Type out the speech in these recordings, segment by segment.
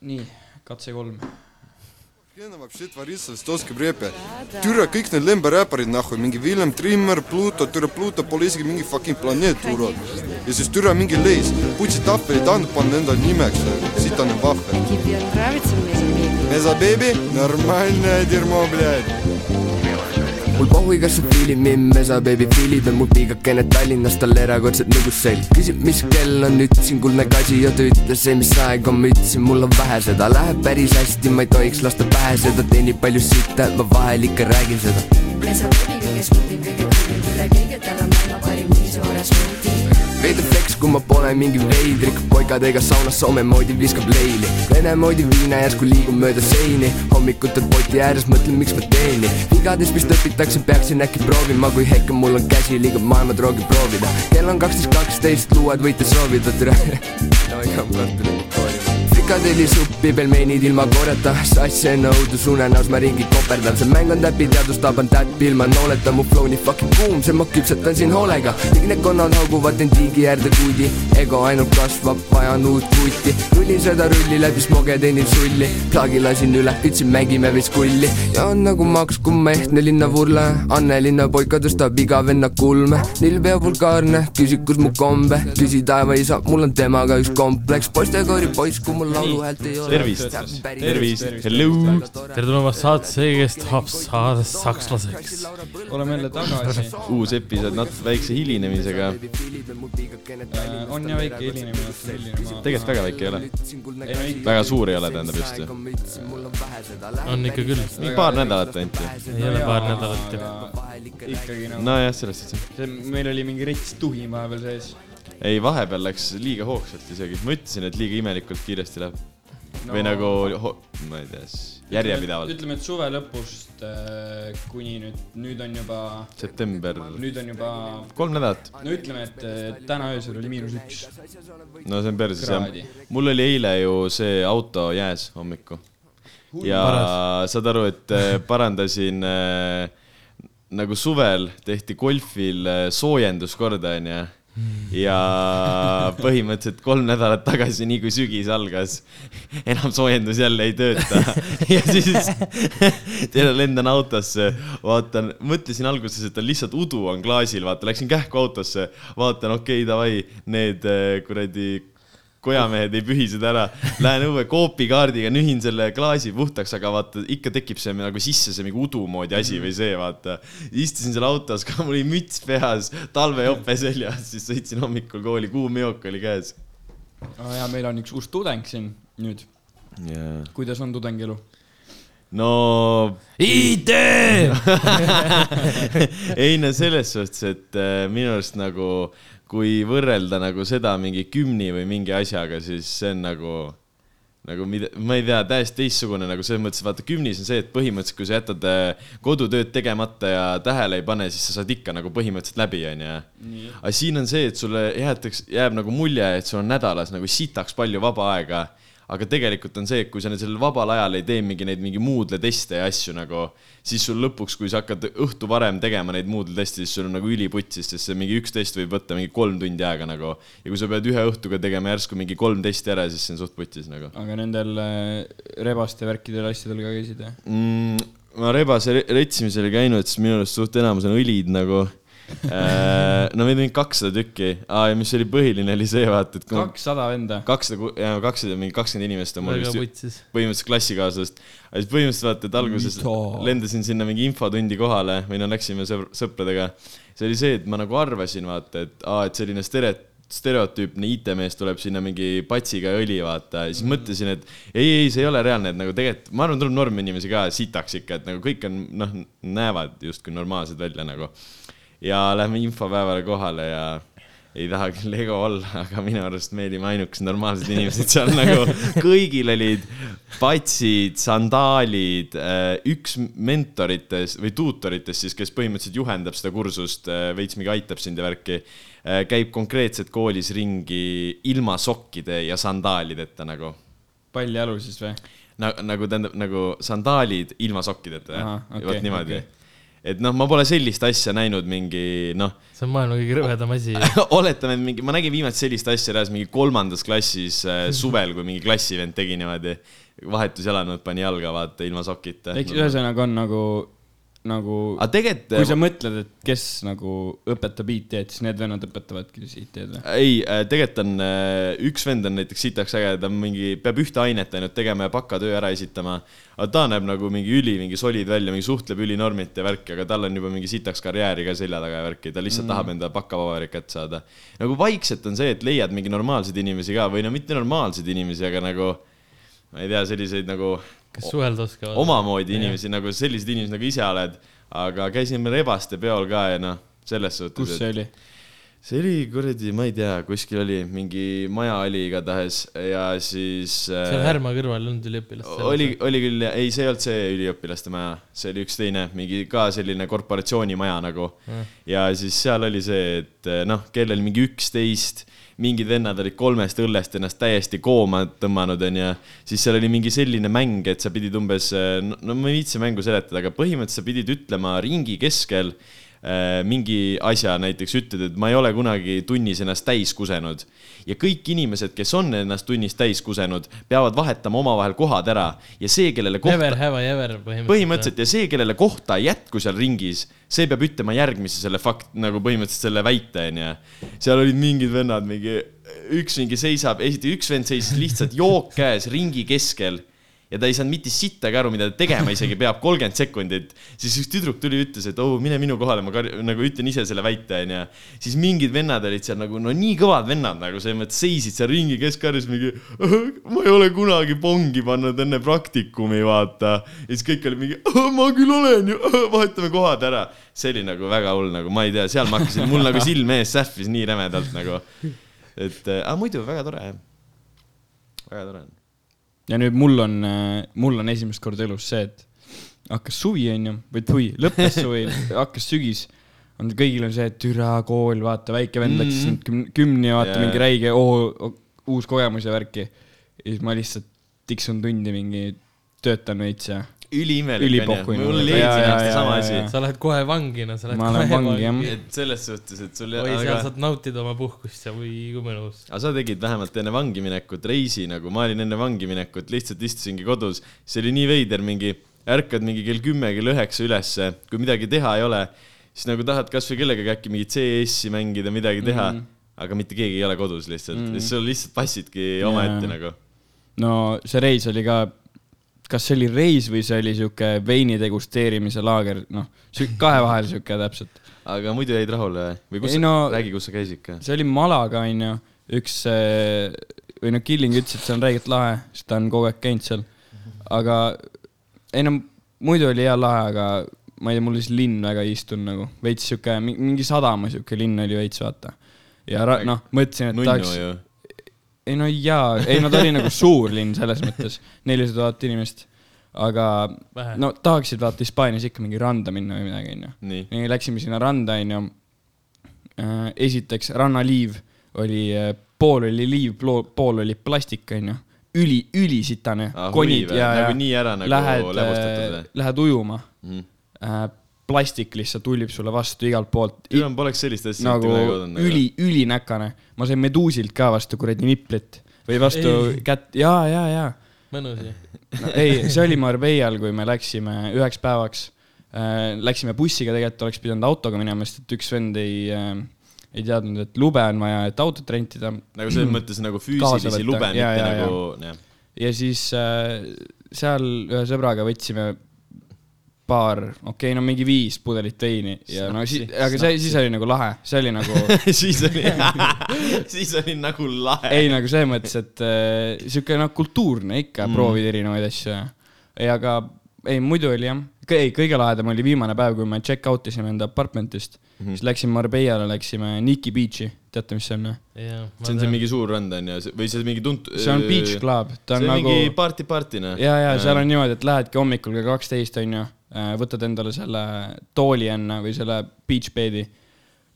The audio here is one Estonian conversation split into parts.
nii , katse kolm . Охуенно вообще творится в эстонском рэпе. Türa kõik need lemberäpparid nahhu , mingi Villem Trimmer , Pluto , türa Pluto pole isegi mingi fucking planeet urod . ja siis türa mingi leis , Putsi tahvel ei tahtnud panna endale nimeks , siit on vahvel . Тебе нравится Меза Беби? Meza baby , normaalne dirmo , blядь . mul sa fiilid mind, mesa baby fiilib ja mul piigakene Tallinnas talle erakordselt nõgus selg. Küsib, mis kell on, ütlesin kuldne kasi ja ta ütles, ei mis aeg on, ma ütlesin, mul on vähe seda, läheb päris hästi, ma ei tohiks lasta pähe seda, teenib palju sitta, ma vahel ikka räägin seda. Mesa Bеbi kõige smuutim, kõige kõrgem üle kõige, tal on maailma parim nii suure smuuti. veidi flex, kui ma pole mingi veidrik, poigadega saunas Soome moodi viskab leili. Vene moodi viina järsku liigun mööda seini, hommikutel poti ääres mõtlen, miks ma teen nii. vigades vist õpitakse, peaksin äkki proovima, kui hetkel mul on käsi, liigub maailmadroogi proovida. kell on kaksteist, kaksteist, luuad võite soovida, tere. frikadellisuppi, pelmeenid ilma korjata, sass enne õudusunenäos ma ringi koperdan, see mäng on täpiteadus, taban täppi ilma nooleta, mu flow nii fucking boom, see ma küpsetan siin hoolega. kõik need konnad hauguvad end tiigi äärde kuidi, ego ainult kasvab, vajan uut vuti. rullin seda rulli läbi smoge, teenin sulli, plaagi lasin üle, ütlesin mängime veits kulli. ja on nagu Max, kui ma ehtne linnavurle, Anne linna poika tõstab iga venna kulme. nilbe ja vulgaarne, küsi, kus mu kombe, küsi taevaisa, mul on temaga üks kompleks, poistekoori poiss, kui mul lauluhäält ei ole. tervist, tervist, hello. tere tulemast saatesse, kes tahab saada sakslaseks. oleme jälle tagasi. uus episood natuke väikse hilinemisega. Äh, on ja väike hilinemine, hilinemine. tegelikult väga väike ei ole. väga suur ei ole, tähendab just ju. on ikka küll, mingi paar nädalat ainult ju. ei ole paar nädalat ju. ikkagi nagu, nojah, selles suhtes. meil oli mingi rets tuhin vahepeal sees. ei, vahepeal läks liiga hoogsalt isegi. ma ütlesin, et liiga imelikult kiiresti läheb no.. või nagu, ma ei tea, järjepidevalt. ütleme, et suve lõpust äh, kuni nüüd, nüüd on juba, september, nüüd on juba, kolm nädalat. no ütleme, et äh, täna öösel oli miinus üks no see on jah kraadi. mul oli eile ju see auto jääs hommikul ja saad aru, et äh, parandasin nagu suvel tehti golfil äh, soojendus korda, onju. Ja põhimõtteliselt kolm nädalat tagasi, nii kui sügis algas, enam soojendus jälle ei tööta. ja siis lendan autosse, vaatan, mõtlesin alguses, et on lihtsalt udu on klaasil, vaata, läksin kähku autosse, vaatan, okei okay,, davai, need äh, kuradi kojamehed ei pühi seda ära, lähen õue koopikaardiga, nühin selle klaasi puhtaks, aga vaata ikka tekib see nagu sisse see mingi udu moodi asi või see, vaata. istusin seal autos, ka mul oli müts peas, talvejope seljas, siis sõitsin hommikul kooli, kuum jook oli käes. jaa, meil on üks uus tudeng siin nüüd. Yeah. kuidas on tudengielu? no IT. ei no selles suhtes, et äh, minu arust nagu kui võrrelda nagu seda mingi kümni või mingi asjaga, siis see on nagu, nagu mida, ma ei tea, täiesti teistsugune nagu selles mõttes, vaata kümnis on see, et põhimõtteliselt kui sa jätad äh, kodutööd tegemata ja tähele ei pane, siis sa saad ikka nagu põhimõtteliselt läbi, onju. aga siin on see, et sulle jäetakse, jääb nagu mulje, et sul on nädalas nagu sitaks palju vaba aega aga tegelikult on see, et kui sa sellel vabal ajal ei tee mingi neid mingi Moodle'i teste ja asju nagu, siis sul lõpuks, kui sa hakkad õhtu varem tegema neid Moodle'i teste, siis sul on nagu üliputsis, sest see mingi üks test võib võtta mingi kolm tundi aega nagu. ja kui sa pead ühe õhtuga tegema järsku mingi kolm testi ära, siis see on suht putis nagu aga nendel äh, rebaste värkidel asjadel ka käisid jah? mm,. ma rebase re- retsimisel ei käinud, sest minu arust suht enamus on õlid nagu no meil oli kakssada tükki ah,, ja mis oli põhiline, oli see, vaata, et kakssada venda. kakssada, kakssada, mingi kakskümmend inimest on mul vist põhimõtteliselt klassikaaslast. aga siis põhimõtteliselt vaata, et alguses Mida? lendasin sinna mingi infotundi kohale või no läksime sõbr-, sõpradega. see oli see, et ma nagu arvasin, vaata, et aa, et selline stere-, stereotüüpne IT-mees tuleb sinna mingi patsiga õli, vaata, ja siis mõtlesin, et ei, ei, see ei ole reaalne, et nagu tegelikult, ma arvan, tuleb norminimesi ka sitaks ikka, et nagu kõik on, noh, näevad justkui normaalsed välja nagu. Ja lähme infopäevale kohale ja ei taha küll ego olla, aga minu arust me olime ainukesed normaalsed inimesed seal nagu, kõigil olid patsid, sandaalid, üks mentoritest või tuutoritest siis, kes põhimõtteliselt juhendab seda kursust, veits mingi aitab sind ja värki, käib konkreetselt koolis ringi ilma sokkide ja sandaalideta nagu. palljalu siis või? nagu, nagu tähendab nagu sandaalid ilma sokkideta jah okei, vot niimoodi okei. Et noh, ma pole sellist asja näinud mingi noh, see on maailma kõige rõvedam asi. oletame, et mingi, ma nägin viimati sellist asja reaalselt mingi kolmandas klassis äh, suvel, kui mingi klassivend tegi niimoodi, vahetusjalanõud pani jalga, vaata, ilma sokita. ehk siis ühesõnaga on nagu, nagu, aga tegelikult kui sa mõtled, et kes nagu õpetab IT-d, siis need vennad õpetavadki siis IT-d või? ei, tegelikult on, üks vend on näiteks sitaks äge, ta on mingi, peab ühte ainet ainult tegema ja bakatöö ära esitama. aga ta näeb nagu mingi üli, mingi solid välja, mingi suhtleb ülinormilt ja värki, aga tal on juba mingi sitaks karjääri ka selja taga ja värki, ta lihtsalt mm. tahab enda bakapaberi kätte saada. nagu vaikselt on see, et leiad mingi normaalseid inimesi ka või no mitte normaalseid inimesi, aga nagu ma ei tea, selliseid nagu kes suhelda oskavad. omamoodi inimesi nagu sellised inimesed nagu ise oled, aga käisime Rebaste peol ka ja noh, selles suhtes. kus see oli? see oli kuradi, ma ei tea, kuskil oli mingi maja oli igatahes ja siis seal äh, Härma kõrval ei olnud üliõpilast. oli, oli küll, ei, see ei olnud see üliõpilaste maja, see oli üks teine, mingi ka selline korporatsioonimaja nagu. ja siis seal oli see, et noh, kell oli mingi üksteist, mingid vennad olid kolmest õllest ennast täiesti kooma tõmmanud, onju. siis seal oli mingi selline mäng, et sa pidid umbes, no ma ei viitsi mängu seletada, aga põhimõtteliselt sa pidid ütlema ringi keskel äh, mingi asja, näiteks ütled, et ma ei ole kunagi tunnis ennast täis kusenud. Ja kõik inimesed, kes on ennast tunnis täis kusenud, peavad vahetama omavahel kohad ära ja see, kellele Never kohta, have I ever põhimõtteliselt. põhimõtteliselt ja see, kellele kohta ei jätku seal ringis, see peab ütlema järgmise selle fakt, nagu põhimõtteliselt selle väite, onju. seal olid mingid vennad, mingi, üks mingi seisab, esiteks üks vend seisis lihtsalt jook käes ringi keskel ja ta ei saanud mitte sittagi aru, mida ta tegema isegi peab, kolmkümmend sekundit. siis üks tüdruk tuli ütles, et oh, mine minu kohale, ma kar- nagu ütlen ise selle väite, onju. siis mingid vennad olid seal nagu no nii kõvad vennad nagu selles mõttes seisid seal ringi keskkarjas mingi, ma ei ole kunagi pongi pannud enne praktikumi, vaata. ja siis kõik olid mingi, ma küll olen ju, vahetame kohad ära. see oli nagu väga hull, nagu ma ei tea, seal ma hakkasin, mul nagu silm ees sähvis nii rämedalt nagu. et, aga muidu väga tore jah. väga tore on. Ja nüüd mul on, mul on esimest korda elus see, et hakkas suvi, onju, või tui, lõppes suvi, hakkas sügis. on kõigil on see, et türa kool, vaata, väike vend läks mm. küm, kümni, vaata yeah. mingi räige oo, uus kogemus ja värki. ja siis ma lihtsalt tiksun tundi mingi, töötan veits ja üliimelik Ülipohhuine. mul aasta jaa, sama asi sa lähed kohe vangi, no sa lähed Ma lähen kohe vangi, jah. et selles suhtes, et sul oi, seal aga, saad nautida oma puhkust ja või kui mõnus. aga sa tegid vähemalt enne vangi minekut reisi nagu, ma olin enne vangi minekut, lihtsalt istusingi kodus, see oli nii veider, mingi ärkad mingi kell kümme, kell üheksa ülesse, kui midagi teha ei ole, siis nagu tahad kasvõi kellegagi äkki mingit CS-i mängida, midagi teha mm, -hmm. aga mitte keegi ei ole kodus lihtsalt mm, -hmm. sul lihtsalt passidki omaette Jaa. nagu. no see reis oli ka, kas see oli reis või see oli sihuke veini degusteerimise laager, noh, kahe vahel sihuke täpselt. aga muidu jäid rahule või? kus no-, räägi, kus sa käisid ka? see oli Malaga, onju, üks äh, või noh, Killing ütles, et see on räigelt lahe, sest ta on kogu aeg käinud seal. aga ei no muidu oli hea lahe, aga ma ei tea, mulle see linn väga ei istunud nagu, veits sihuke mi- mingi sadama sihuke linn oli veits, vaata. ja noh, mõtlesin, et tahaks. Ei no jaa, ei no ta oli nagu suur linn selles mõttes, nelisada tuhat inimest. aga Vähe. no tahaksid vaata Hispaanias ikka mingi randa minna või midagi, onju. nii, nii läksime sinna randa, onju. esiteks rannaliiv oli, pool oli liiv, pool oli plastik, onju. üli, ülisitane Ah, konid huvi ja, ja Nagu nii ära nagu lähed või?, lähed ujuma Mhm. äh,. Plastik lihtsalt tullib sulle vastu igalt poolt. enam poleks sellist asja nagu oodanud. üli, ülinäkane. ma sain meduusilt ka vastu kuradi niplit või vastu Ei. kätt, ja, ja, ja mõnus ju. no,. ei, see oli Marbeial, kui me läksime üheks päevaks äh,. Läksime bussiga, tegelikult oleks pidanud autoga minema, sest et üks vend ei äh,, ei teadnud, et lube on vaja, et autot rentida. nagu selles mõttes nagu füüsilisi lube, mitte Jaa, jaa, nagu, jah. ja siis äh, seal ühe sõbraga võtsime paar, okei okay,, no mingi viis pudelit veini ja no siis, aga see, siis oli nagu lahe, see oli nagu siis oli, siis oli nagu lahe. ei nagu selles mõttes, et äh, sihuke noh, kultuurne ikka mm., proovid erinevaid asju ja, ei aga ei muidu oli jah, ei kõige lahedam oli viimane päev, kui me check out isime enda apartmentist mm, -hmm. siis läksime Marbeiale, läksime Nikki Beach'i, teate, mis see on või? see on see mingi suur rand on ju, või see mingi tuntud. see on beach club, ta see on on nagu mingi party party noh. ja, ja seal on niimoodi, et lähedki hommikul kell kaksteist onju, võtad endale selle tooli enne või selle beach bed'i,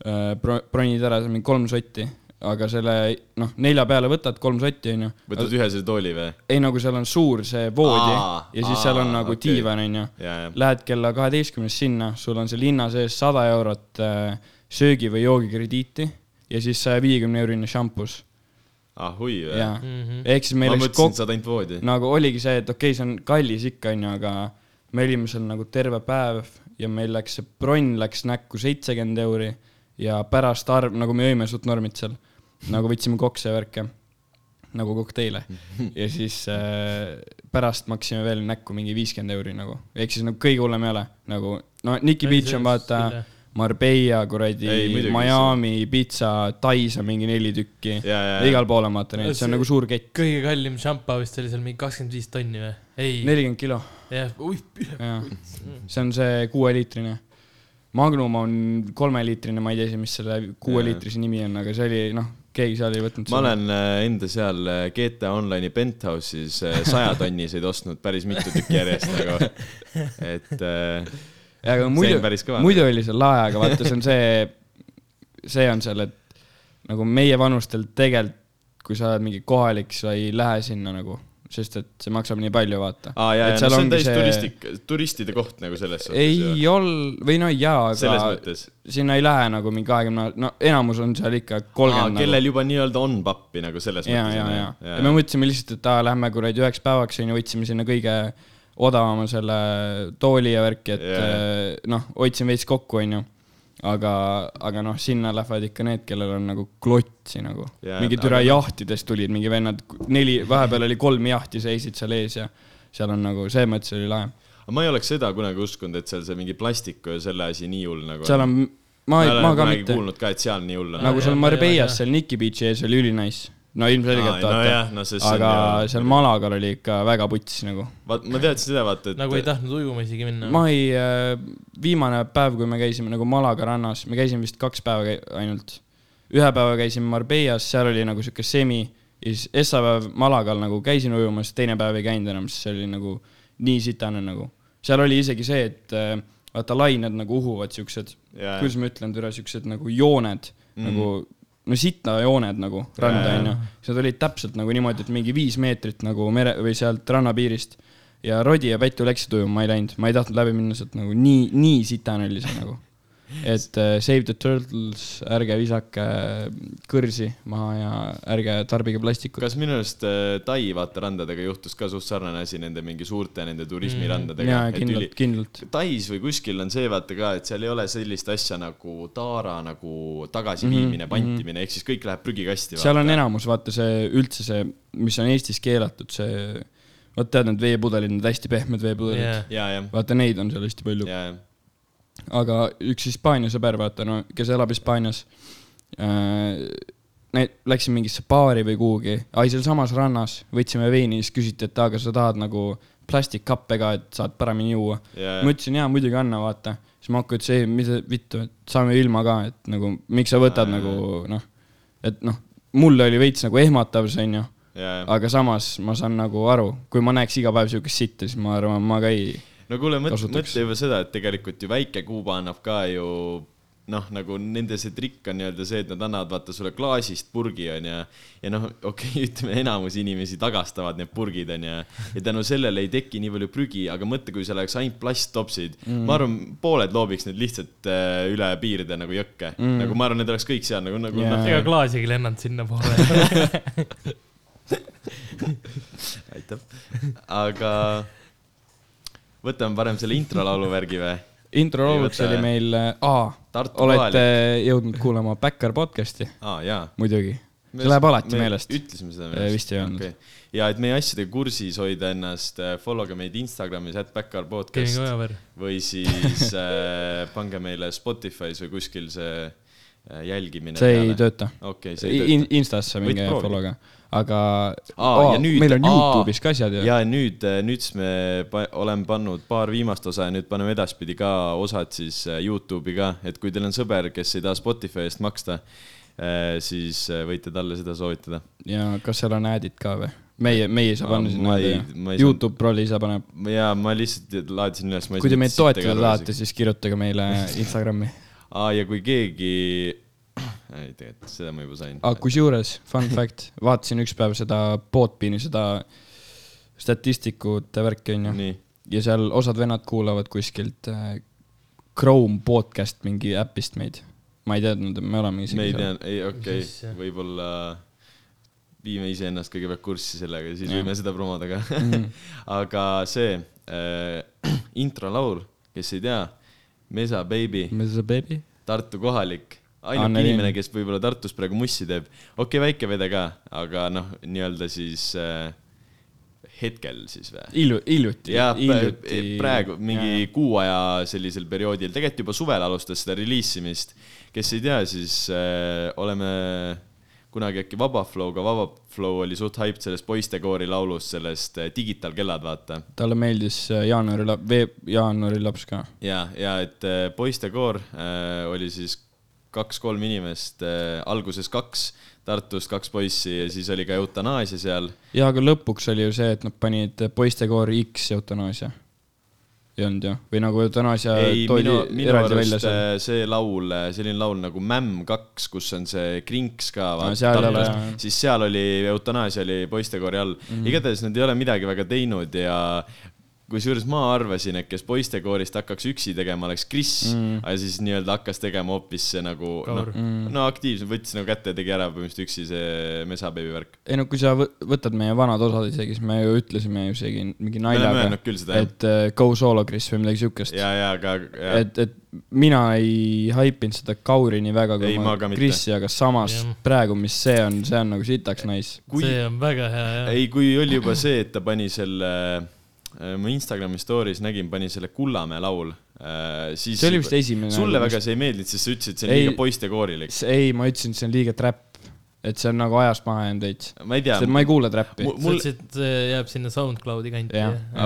bronid ära, seal mingi kolm sotti, aga selle noh, nelja peale võtad kolm sotti onju. võtad ühe selle tooli või? ei nagu seal on suur see voodi Aa, ja siis seal on aa, nagu okei. diivan onju. Lähed kella kaheteistkümnest sinna, sul on seal hinna sees sada eurot äh, söögi või joogikrediiti ja siis saja viiekümne eurine šampus ah hui või? Mhm. ehk siis meil läks mõtlesin, kokku et saad ainult voodi. nagu oligi see, et okei okay,, see on kallis ikka onju, aga me olime seal nagu terve päev ja meil läks see bronn läks näkku seitsekümmend euri ja pärast arv, nagu me jõime suht normid seal, nagu võtsime kokse ja värke, nagu kokteile. Ja siis äh, pärast maksime veel näkku mingi viiskümmend euri nagu, ehk siis nagu kõige hullem ei ole, nagu no Nikki Beach on vaata Marbella kuradi Miami, Pitsa, Tais on mingi neli tükki, ja, ja, igal pool on vaata neid, see on nagu suur kett, kõige kallim šampa vist oli seal mingi kakskümmend viis tonni või? ei, nelikümmend kilo jah, see on see kuueliitrine. Magnum on kolmeliitrine, ma ei tea isegi, mis selle kuueliitrise nimi on, aga see oli noh, keegi seal ei võtnud ma olen äh, enda seal äh, GTA Online'i penthouse'is äh, sajatonniseid ostnud päris mitu tükki järjest nagu, et äh, aga see muidu muidu oli seal lahe, aga vaata, see on see, see on seal, et nagu meie vanustel tegelikult, kui sa oled mingi kohalik, sa ei lähe sinna nagu, sest et see maksab nii palju, vaata. aa, ja, ja et no see on täis see- turistik, turistide koht nagu selles suhtes. ei ol-, või no jaa, aga sinna ei lähe nagu mingi kahekümne, no enamus on seal ikka aa, kolmkümmend nagu. kellel juba nii-öelda on pappi nagu selles ja, mõttes. ja, ja, ja me mõtlesime lihtsalt, et aa, lähme kuradi üheks päevaks onju, võtsime sinna kõige odavama selle tooli ja värki, et Jaa. yeah. noh, hoidsime veits kokku onju. aga, aga noh, sinna lähevad ikka need, kellel on nagu klotsi nagu yeah,. mingi aga türa noh- jahtidest tulid mingi vennad, neli, vahepeal oli kolm jahti seisid seal ees ja seal on nagu, selles mõttes oli lahe. aga ma ei oleks seda kunagi uskunud, et seal see mingi plastiku ja selle asi nii hull nagu seal on, ma ma ma ka mitte, kuulnud ka, et seal nii hull on. nagu seal Marbellas seal Nikki Beach'i ees oli ülinais. No ilmselgelt nojah, vaata, no see aga on seal Malagal oli ikka väga puts nagu vaat ma teadsin seda, vaata, et nagu ei tahtnud ujuma isegi minna. ma ei, viimane päev, kui me käisime nagu Malaga rannas, me käisime vist kaks päeva ainult. ühe päeva käisime Marbellas, seal oli nagu sihuke semi ja siis esmaspäev Malagal nagu käisin ujumas, teine päev ei käinud enam, sest see oli nagu nii sitane nagu. seal oli isegi see, et äh, vaata lained nagu uhuvad siuksed, Jaa. kuidas ma ütlen, türa siuksed nagu jooned mm., nagu no sitajooned nagu randa onju. siis nad olid täpselt nagu niimoodi, et mingi viis meetrit nagu mere või sealt rannapiirist ja Rodi ja Pätu läksid ujuma, ma ei läinud, ma ei tahtnud läbi minna sealt nagu nii, nii sitane oli see nagu. Et uh, Save the turtles, ärge visake kõrsi maha ja ärge tarbige plastikut. kas minu arust äh, Tai vaata randadega juhtus ka suht sarnane asi nende mingi suurte nende turismirandadega et kindlalt, kindlalt. Tais või kuskil on see vaata ka, et seal ei ole sellist asja nagu taara nagu tagasiviimine mm, -hmm, pantimine, ehk siis kõik läheb prügikasti. seal on enamus, vaata see üldse see, mis on Eestis keelatud, see, vot tead need veepudelid, need hästi pehmed veepudelid yeah., vaata neid on seal hästi palju. ja, aga üks Hispaania sõber, vaata no, kes elab Hispaanias äh,. Läksin mingisse baari või kuhugi, ai sealsamas rannas võtsime veini, siis küsiti, et kas sa tahad nagu plastikkappe ka, et saad paremini juua. ja, ma ütlesin jaa, muidugi anna, vaata. siis Marko ütles, ei, mida vittu, et saame ilma ka, et nagu miks sa võtad Aa, nagu noh, et noh, mulle oli veits nagu ehmatav see onju, ja, aga samas ma saan nagu aru, kui ma näeks iga päev siukest sitta, siis ma arvan, ma ka ei, no kuule, mõtle, juba seda, et tegelikult ju väike Kuuba annab ka ju noh, nagu nende see trikk on nii-öelda see, et nad annavad vaata sulle klaasist purgi onju. ja noh, okei okay, ütleme enamus inimesi tagastavad need purgid onju. ja tänu sellele ei teki nii palju prügi, aga mõtle, kui seal oleks ainult plasttopsid mm.. ma arvan, pooled loobiks need lihtsalt äh, üle piiride nagu jõkke mm.. nagu ma arvan, need oleks kõik seal nagu, nagu Jaa. noh, ega klaasigi ei lennanud sinnapoole. aitab. aga võtame parem selle introlaulu värgi või? intro Ei lauluks võta, oli meil, aa, Tartu olete jõudnud kuulama Backer podcast'i, aa, jaa muidugi. see läheb alati me meelest. ütlesime seda Eh, vist ei öelnud. okay.. ja et meie asjadega kursis hoida ennast, follow ge meid Instagramis, at Backar Kevin podcast või siis äh, pange meile Spotify's või kuskil see äh, jälgimine see ei. tööta. okei, see ei In, tööta. Instasse Võid minge follow'ga, aga Aa, ja nüüd- meil on aa, Youtube'is ka asjad ju. ja nüüd, nüüd siis me pa- oleme pannud paar viimast osa ja nüüd paneme edaspidi ka osad siis äh, Youtube'i ka, et kui teil on sõber, kes ei taha Spotify eest maksta, siis äh, võite talle seda soovitada. ja kas seal on ad'id ka või? meie, meie ei saa Aa, panna sinna ad'e Youtube prolli ise paneb. ja ma lihtsalt laadisin üles. kui te meid toetada tahate, siis kirjutage meile Instagrami. aa, ja kui keegi ei tegelikult seda ma juba sain. aga kusjuures, fun fact, vaatasin üks päev seda Podbeani, seda statistikute värki onju. ja seal osad vennad kuulavad kuskilt äh, Chrome podcast mingi äpist meid. ma ei teadnud, et me oleme isegi me ei tea, ei okei okay., võib-olla viime iseennast kõigepealt kurssi sellega, siis Jah. võime seda promoda ka Mhm. aga see äh, introlaul, kes ei tea, Mesa Baby, see beebi? Tartu kohalik, ainuke Anneli. inimene, kes võib-olla Tartus praegu mussi teeb, okei okay,, väike vede ka, aga noh, nii-öelda siis äh, hetkel siis või? Hilju-, hiljuti. jah, praegu mingi kuu aja sellisel perioodil, tegelikult juba suvel alustas seda reliisimist. kes ei tea, siis äh, oleme kunagi äkki Vaba Flow'ga, Vaba Flow oli suht hyped sellest poistekoori laulust, sellest Digital kellad, vaata. talle meeldis äh, jaanuari veeb-, jaanuari laps ka. ja, ja et äh, poistekoor äh, oli siis kaks-kolm inimest äh,, alguses kaks Tartust, kaks poissi ja siis oli ka eutanaasia seal ja aga lõpuks oli ju see, et nad panid poistekoori X eutanaasia. ei olnud ju, või nagu eutanaasia ei, minu, minu arust äh, see laul, selline laul nagu Mämm kaks, kus on see krinks ka, No siis seal oli eutanaasia oli poistekoori all mm. -hmm. igatahes nad ei ole midagi väga teinud ja kusjuures ma arvasin, et kes poistekoorist hakkaks üksi tegema, oleks Kris mm, aga siis nii-öelda hakkas tegema hoopis see nagu noh Kaur., no aktiivselt võttis nagu kätte ja tegi ära põhimõtteliselt üksi see mesabeebi värk. ei no kui sa võ- võtad meie vanad osad isegi, siis me ju ütlesime ju isegi mingi naljaga et äh, go solo Kris või midagi siukest. ja, ja aga ja. et, et mina ei haipinud seda Kauri nii väga Ei, kui ma ka mitte. Krisi, aga samas Jah. praegu, mis see on, see on nagu sitaks nice. see on väga hea, jah. ei, kui oli juba see, et ta pani selle, ma Instagrami story's nägin, pani selle Kullamäe laul, siis see oli vist esimene. sulle väga see ei meeldinud, sest sa ütlesid, et see on Ei. liiga poistekoorilik. ei, ma ütlesin, et see on liiga trap, et see on nagu ajast maha jäänud veits. ma ei tea, ma ei kuule trappi. Mul- ütlesid, et see jääb sinna SoundCloudi kanti.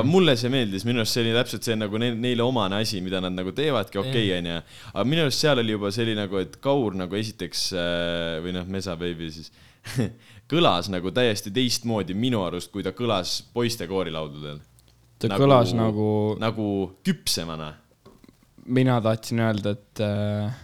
Mulle see meeldis, minu arust see oli täpselt see nagu neil, neile omane asi, mida nad nagu teevadki, okei, onju. aga minu arust seal oli juba selline nagu, et Kaur nagu esiteks äh, või noh, Mesa Baby siis kõlas nagu täiesti teistmoodi minu arust, kui ta kõlas poistekoorilauldadel. Ta nagu... kõlas nagu, nagu küpsemana mina tahtsin öelda, et äh,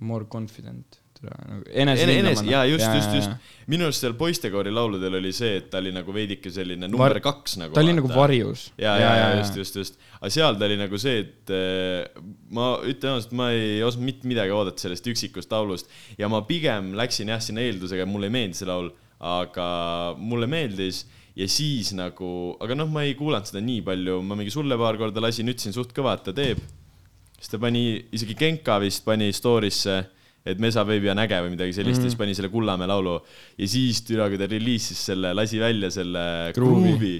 more confident. nagu Ene- enes-, enesehindamine. jaa, just, just, just. minu arust seal poistekoori lauludel oli see, et ta oli nagu veidike selline number Var- kaks nagu. ta oli nagu varjus. ja, ja, ja just, just, just. aga seal ta oli nagu see, et eh, ma ütlen ausalt, ma ei osanud mitte midagi oodata sellest üksikust laulust ja ma pigem läksin jah sinna eeldusega, mulle ei meeldi see laul, aga mulle meeldis ja siis nagu, aga noh, ma ei kuulanud seda nii palju, ma mingi sulle paar korda lasin, ütlesin suht kõva, et ta teeb. siis ta pani, isegi Genka vist pani story'sse, et Mesa Baby on äge või midagi sellist mm -hmm. ja siis pani selle Kullamäe laulu ja siis türa, kui ta reliisis selle, lasi välja selle Groove'i. Groove'i.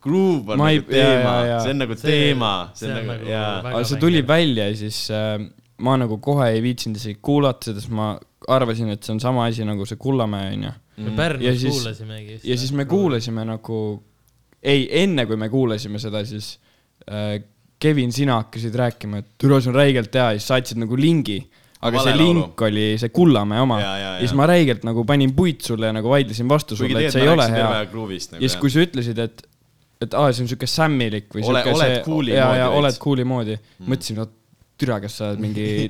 Groove on Ma ei- nagu teema jaa, jaa. see on nagu See- teema, see on nagu nagu jaa. aga see tuli välja ja siis äh, ma nagu kohe ei viitsinud isegi kuulata sest ma arvasin, et see on sama asi nagu see Kullamäe onju. me Ja Pärnus siis- kuulasimegi. ja siis me. kuulasime nagu, ei, enne kui me kuulasime seda, siis äh, Kevin, sina hakkasid rääkima, et türa, see on räigelt hea ja siis saatsid nagu lingi. aga Vale see laulu. link oli see Kullamäe oma Jaa, jaa, ja siis jaa. ma räigelt nagu panin puid sulle ja nagu vaidlesin vastu sulle, et see ei ole hea Groove'ist nagu ja siis, kui sa ütlesid, et, et aa, see on siuke sämmilik või Ole- siuke oled see- cool'i ja, moodi ja veits. oled cool'i moodi mm.. mõtlesin, no türa, kas sa oled mingi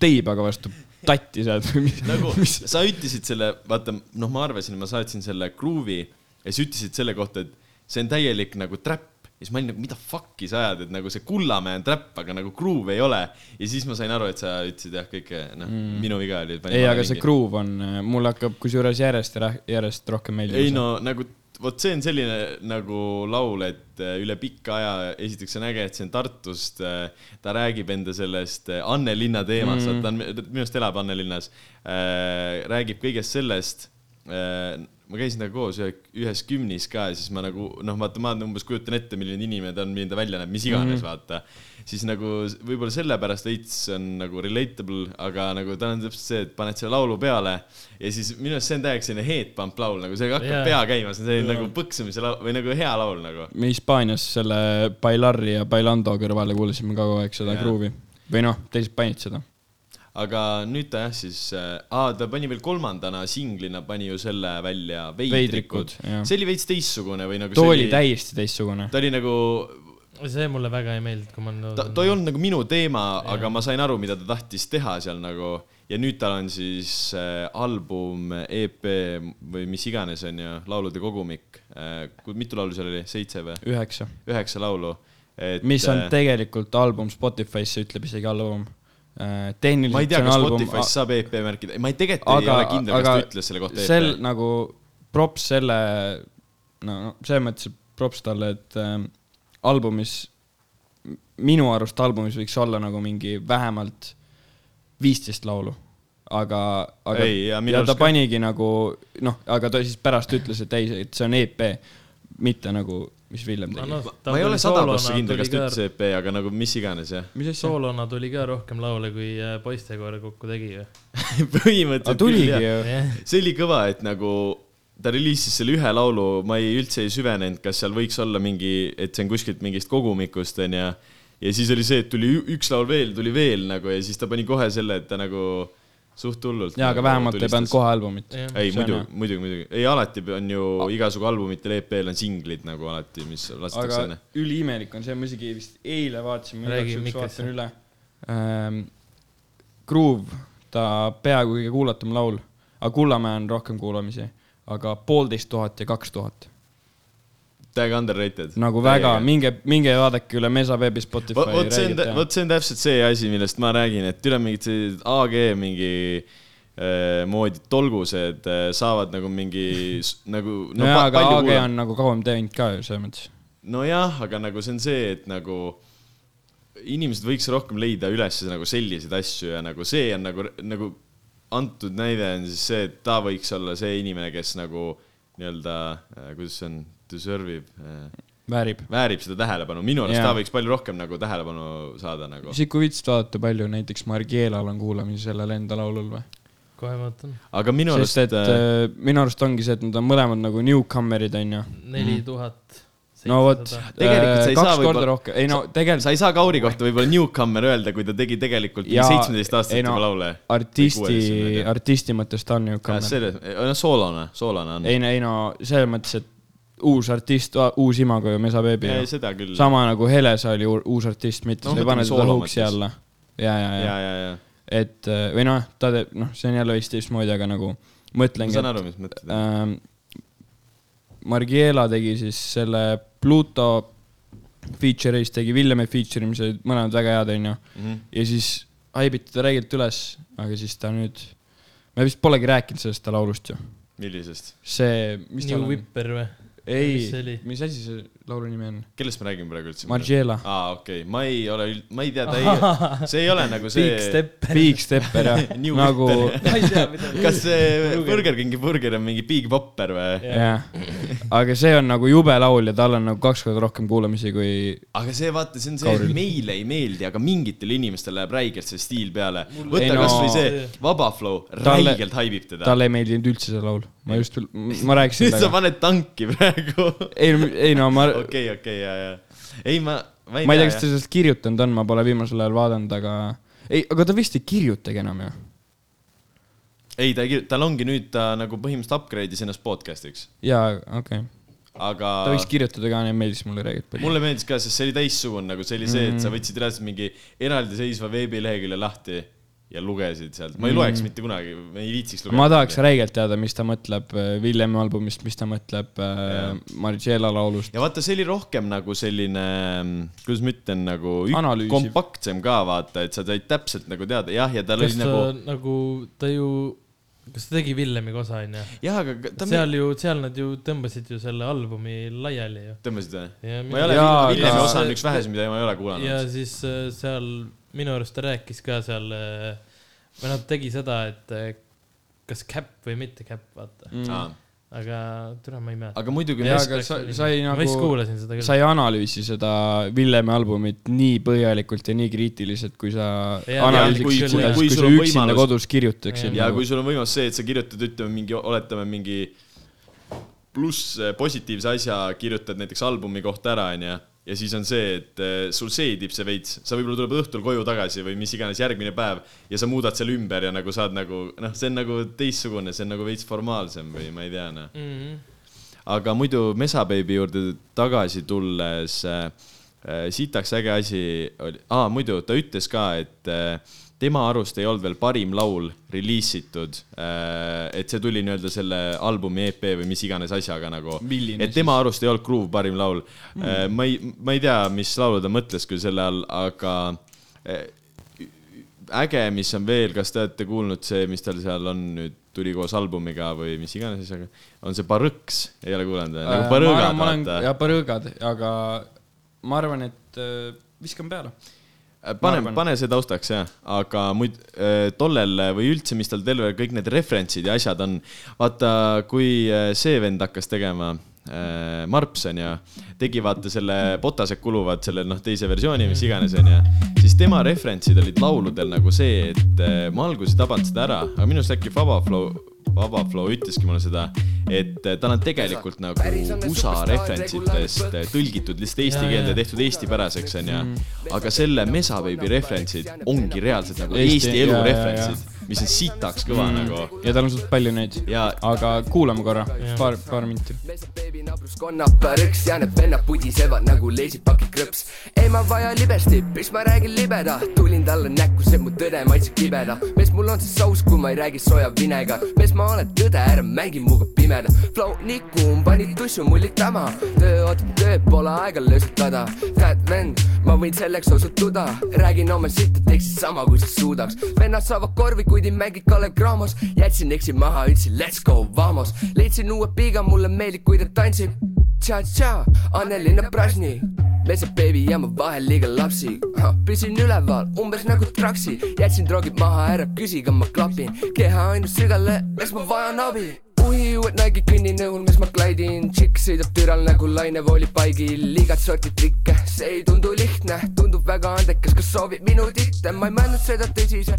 teibaga vastu tatti saad või mis nagu sa ütlesid selle, vaata, noh, ma arvasin, ma saatsin selle Groove'i ja sa ütlesid selle kohta, et see on täielik nagu trap ja siis ma olin nagu, mida fuck'i sa ajad, et nagu see Kullamäe on trap, aga nagu Groove ei ole. ja siis ma sain aru, et sa ütlesid jah, kõike, noh mm., minu viga oli. ei, aga see groove on, mulle hakkab kusjuures järjest, järjest rohkem meeldima. ei no nagu, vot see on selline nagu laul, et äh, üle pika aja, esiteks on äge, et see on Tartust, ta räägib enda sellest äh, Anne linna teemast mm., ta on, minu arust elab Anne linnas, räägib kõigest sellest. Ma käisin temaga koos ühe, ühes kümnis ka ja siis ma nagu noh, vaata, ma umbes kujutan ette, milline inimene ta on, milline ta välja näeb, mis iganes mm., vaata. siis nagu võib-olla sellepärast veits on nagu relatable, aga nagu tal on täpselt see, et paned selle laulu peale ja siis minu arust see on täiega selline head pump laul, nagu see hakkab yeah. pea käima, see on selline nagu põksumise laul või nagu hea laul nagu. me Hispaanias selle Bailarri ja Bailando kõrvale kuulasime ka kogu aeg seda Jaa. groove'i. või noh, teised panid seda. Aga nüüd ta jah siis äh,, ta pani veel kolmandana singlina pani ju selle välja Veidrikud, Veidrikud, see oli veits teistsugune või nagu too see oli täiesti teistsugune. ta oli nagu see mulle väga ei meeldinud, kui ma ta, ta ei olnud nagu minu teema, aga ma sain aru, mida ta tahtis teha seal nagu ja nüüd tal on siis äh, album, EP või mis iganes on ju, laulude kogumik äh,. mitu laulu seal oli, seitse või? üheksa, üheksa laulu. et mis on äh, tegelikult album Spotify'sse ütleb isegi album. Ma ei tehniliselt tea, see on kas Spotify's saab EP märkida, ma ei tegelikult ei aga ole, kindel, kas ta ütles selle kohta sel EP. nagu props selle, no no selles mõttes props talle, et ähm, albumis, minu arust albumis võiks olla nagu mingi vähemalt viisteist laulu. aga, aga Ei, ja ja ta ka. panigi nagu noh, aga ta siis pärast ütles, et ei, et see on EP, mitte nagu, mis Villem tegi. ma ei ole sada prossa kindel, kas ta ütles EP, aga nagu mis iganes jah. soolona tuli ka rohkem laule, kui äh, poistekoer kokku tegi ju. põhimõtteliselt tuligi küll jah. ju. see oli kõva, et nagu ta reliisis selle ühe laulu, ma ei üldse ei süvenenud, kas seal võiks olla mingi, et see on kuskilt mingist kogumikust onju. ja siis oli see, et tuli üks laul veel, tuli veel nagu ja siis ta pani kohe selle, et ta nagu suht hullult. jaa, aga vähemalt ei pannud. kohe albumit. Ei, See on muidu hea., muidugi, muidugi, ei alati on ju igasugu albumitel, EP-l on singlid nagu alati, mis lastakse aga onju. üliimelik on see, ma isegi vist eile vaatasin, ma igaks juhuks vaatan üle ähm,. Groove, ta peaaegu kõige kuulatum laul, aga Kullamäe on rohkem kuulamisi, aga poolteist tuhat ja kaks tuhat. Täiega underrated. nagu väga, minge, minge vaadake üle Mesa veebi Spotify. vot see on, vot see on täpselt see asi, millest ma räägin, et üle mingid sellised AG mingi äh, moodi tolgused äh, saavad nagu mingi nagu no jaa, aga AG kuulama. on nagu kauem teinud ka ju selles mõttes. nojah, aga nagu see on see, et nagu inimesed võiks rohkem leida üles nagu selliseid asju ja nagu see on nagu, nagu antud näide on siis see, et ta võiks olla see inimene, kes nagu nii-öelda, kuidas see on, deserve ib, väärib. väärib seda tähelepanu, minu arust ta võiks palju rohkem nagu tähelepanu saada nagu. viitsid vaadata, palju näiteks Margielal on kuulamisi sellel enda laulul või? kohe vaatan. aga minu arust sest et äh, minu arust ongi see, et nad on mõlemad nagu newcomer'id onju. neli tuhat. no vot, Tegelikult sa ei saa kaks korda rohkem, ei no tegelikult sa ei saa Kauri kohta võib-olla newcomer öelda, kui ta tegi tegelikult Jaa, seitsmeteist aastaselt ei no, juba laule. artisti, artisti. mõttes ta on newcomer. selle, no soolone, soolone on. ei no, ei no selles mõttes, et uus artist, uus imago ju Mesa küll. sama nagu Helesa oli uus artist, mitte No sa ei pane teda hooksi alla. ja, ja, ja, ja, ja, ja. et äh, või noh, ta teeb, noh, see on jälle vist teistmoodi, aga nagu ma mõtlengi, saan et aru, mis mõtled. ähm, Margiela tegi siis selle Pluto feature'is, tegi Villemi feature, mis olid mõlemad väga head, onju. Mhm. ja siis haibiti ta räigelt üles, aga siis ta nüüd, me vist polegi rääkinud sellest ta laulust ju. millisest? see, mis New on? Whipper või? Ei mis asi see laulu nimi on? kellest me räägime praegu üldse? Margiela. aa, okei okay., ma ei ole üld-, ma ei tea, ta ei, see ei ole nagu see. Big Stepper. Big Stepper jah nagu Whipper. ma ei tea, mida. kas see Burger Kingi burger on mingi Big Whopper või? jah, aga see on nagu jube laul ja tal on nagu kaks korda rohkem kuulamisi kui aga see, vaata, see on see, et meile ei meeldi, aga mingitele inimestele läheb räigelt see stiil peale. Võta no- kasvõi see Vaba Flow, räigelt haibib teda. talle ei meeldinud üldse see laul. ma just, ma rääkisin sa paned tanki praegu. ei, ei no ma, okei, okei, ja, ja. ei, ma, ma ei ma ei tea, tea kas ta sellest kirjutanud on, ma pole viimasel ajal vaadanud, aga ei, aga ta vist ei kirjutagi enam ju. ei, ta ei kirjuta, tal ongi nüüd ta nagu põhimõtteliselt upgrade'is ennast podcast'iks, jaa, okei okay.. aga ta võiks kirjutada ka, meeldis mulle reeglilt palju. mulle meeldis ka, sest see oli teistsugune, nagu see oli see, et sa võtsid reaalselt mingi eraldiseisva veebilehekülje lahti ja lugesid sealt, ma ei loeks mitte kunagi, ma ei viitsiks lugeda. ma tahaks räigelt teada, mis ta mõtleb äh, Villemi albumist, mis ta mõtleb äh, Margiela laulust. ja vaata, see oli rohkem nagu selline, kuidas ma ütlen, nagu Analüüsiv. kompaktsem ka vaata, et sa said täpselt nagu teada, jah, ja tal oli ta nagu, nagu, ta ju, kas ta tegi Villemiga osa, onju? jah, aga ta seal ju, seal nad ju tõmbasid ju selle albumi laiali ju. tõmbasid või? ja ma ei ole Villemi osa on üks väheseid, mida ma ei ole ja kuulanud. siis äh, seal minu arust ta rääkis ka seal, või noh, ta tegi seda, et äh, kas cap või mitte cap, vaata. Mm. aga türa ma ei mäleta. aga muidugi jaa, aga sa, sai nagu, kuulasin seda küll. sa ei analüüsi seda Villemi albumit nii põhjalikult ja nii kriitiliselt, kui sa Jaa, analüüsiks kui- seda, kui- sa üksinda kodus kirjutaksid. ja kui sul on võimalus see, et sa kirjutad, ütleme mingi, oletame mingi pluss eh, positiivse asja kirjutad näiteks albumi kohta ära, onju. Ja siis on see, et eh, sul seedib see veits, sa võib-olla tuleb õhtul koju tagasi või mis iganes järgmine päev ja sa muudad selle ümber ja nagu saad nagu noh, see on nagu teistsugune, see on nagu veits formaalsem või ma ei tea noh. mm. -hmm. aga muidu Mesa Baby juurde tagasi tulles, sitaks äge asi oli, aa muidu ta ütles ka, et äh, tema arust ei olnud veel parim laul reliisitud. et see tuli nii-öelda selle albumi EP või mis iganes asjaga nagu. et tema siis? arust ei olnud Groove parim laul mm.. ma ei, ma ei tea, mis laulu ta mõtles küll selle all, aga äge, mis on veel, kas te olete kuulnud see, mis tal seal on nüüd, tuli koos albumiga või mis iganes asjaga, on see Barõks, ei ole kuulanud või? nagu Barõgad, vaata. ja Barõgad, aga ma arvan, et äh, viskan peale äh, pane, pane see taustaks jah, aga muid äh, tollel või üldse, mis tal terve kõik need referentsid ja asjad on. vaata, kui see vend hakkas tegema äh,, Marps on ju, tegi vaata selle Botased kuluvad selle noh, teise versiooni, mis iganes on ju, siis tema referentsid olid lauludel nagu see, et äh, ma alguses ei tabanud seda ära, aga minu arust äkki Faba Flow Vaba Flow ütleski mulle seda, et äh, tal on tegelikult nagu USA referentsidest äh, tõlgitud lihtsalt eesti keelde, tehtud eestipäraseks, onju. aga selle Mesa Baby referentsid ongi reaalselt nagu Eesti, Eesti elu referentsid mis on sitaks kõva mm. nagu. ja tal on suht palju neid. aga kuulame korra, paar, paar minti. üks ja need vennad pudisevad nagu leisipaki krõps. ei ma vaja libesti, miks ma räägin libeda, tulin talle näkku, see mu tõde maitseb kibeda. mees, mul on see sauss, kui ma ei räägi soja vinega. mees, ma olen tõde, ära mängi minuga pimeda. Flow nii kuum, pani tussu mullitama. töö ootab tööd, pole aega löösutada. tead vend, ma võin selleks osutuda. räägin oma sitta, teeksid sama, kui sa suudaks. vennad saavad korvi, kui kuid ei mängi Kalev Cramos jätsin eksi maha, ütlesin let's go, vamos. Leidsin uue piiga, mulle meeldib, kui ta tantsib tša-tša, Annelinna Brasni. Metsad beebi ja ma vahel liiga lapsi. Püsin üleval, umbes nagu traksi. Jätsin droogid maha, ära küsi, kas ma klapin. Keha ainult sügale, eks ma vajan abi uhi uued Nike'id kõnninõul, mis ma klaidin, tšikk sõidab türal nagu lainevooli paigil, igat sorti trikke, see ei tundu lihtne, tundub väga andekas, kas soovib minu titte, ma ei mõelnud seda tõsise.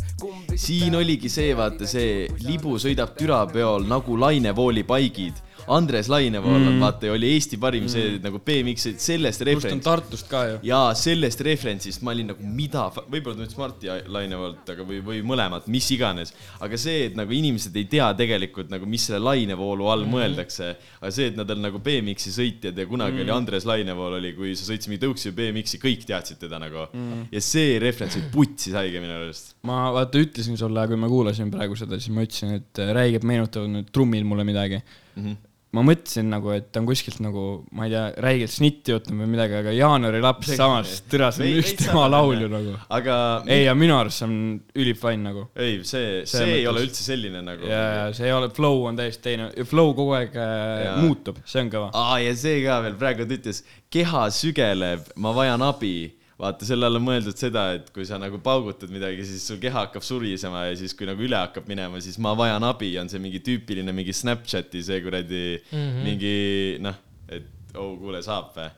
siin oligi see, vaata see libu sõidab türapeol nagu lainevooli paigid Andres Lainevool mm., vaata, oli Eesti parim mm. see nagu BMX, sellest referents. Tartust ka ju. jaa, sellest referentsist ma olin nagu mida, võib-olla ta ütles Marti Lainevoolt, aga või, või mõlemat, mis iganes. aga see, et nagu inimesed ei tea tegelikult nagu, mis selle lainevoolu all mm. mõeldakse, aga see, et nad on nagu BMX-i sõitjad ja kunagi mm. oli Andres Lainevool oli, kui sa sõitsid mingi tõuksi BMX-i, kõik teadsid teda nagu mm.. ja see referents oli putsis haige minu arust. ma vaata ütlesin sulle, kui ma kuulasin praegu seda, siis ma ütlesin, et räigelt meenutavad need trummid mulle midagi mm. -hmm ma mõtlesin nagu, et ta on kuskilt nagu, ma ei tea, räigelt snitti võtnud või midagi, aga Jaanuari laps samas, türa, see on üks tema laul ju nagu. aga. ei, ja minu arust see on ülifine nagu. ei, see, see, see ei ole üldse selline nagu. ja, ja see ei ole, flow on täiesti teine, flow kogu aeg äh, ja. muutub, see on kõva. aa, ja see ka veel, praegu ta ütles, keha sügeleb, ma vajan abi vaata, selle all on mõeldud seda, et kui sa nagu paugutad midagi, siis sul keha hakkab surisema ja siis, kui nagu üle hakkab minema, siis ma vajan abi, on see mingi tüüpiline mingi Snapchati see kuradi mm -hmm. mingi noh, et oh, kuule, saab või?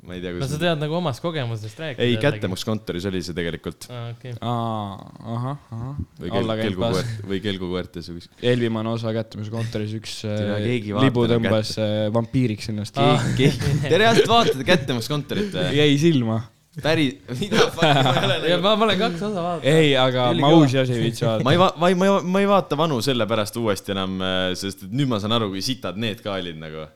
ma ei tea, kuidas. no sa tead nagu omast kogemusest rääkida. ei, Kättemaksukontoris oli see tegelikult. aa, okei. ahah, ahah. või kel, kelgukoert, või kelgukoertes või kuskil. Elvimaa on osa Kättemaksukontoris, üks äh, libu tõmbas kätte. Äh, vampiiriks ennast. Te reaalselt vaatate Kättemaksukontorit või? jäi silma päris, mida fuck, ma ei ole nagu. ma, ma olen kaks osa vaadanud. ei, aga Üli ma uusi asju ei viitsi vaadata. ma ei va-, ma ei, ma ei, ma ei vaata vanu sellepärast uuesti enam, äh, sest et nüüd ma saan aru, kui sitad need ka olid nagu.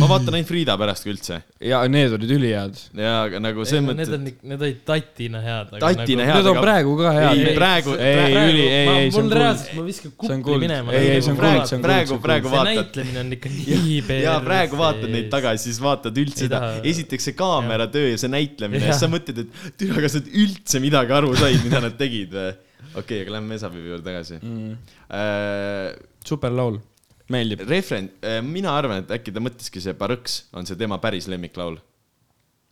ma vaatan ainult Frieda pärast kui üldse. ja need olid ülihead. ja, aga nagu selles mõttes. Need on, need olid tatina head. tatina nagu... head. Need on praegu ka head. ei, praegu. ei, üli, ei, ei, see on cool. reaalselt, ma viskan kupli minema. ei, ei, see on cool, see on cool. praegu, praegu vaatad. see näitlemine on ikka nii perse. ja praegu vaatad neid tagasi, siis vaatad üldse seda, esiteks see kaameratöö ja see näitlemine siis sa mõtled, et aga kas nad üldse midagi aru said, mida nad tegid või? okei okay,, aga lähme Mesapiivi juurde tagasi mm.. Äh, super laul, meeldib. Refren- äh,, mina arvan, et äkki ta mõtleski see Barõks on see tema päris lemmiklaul.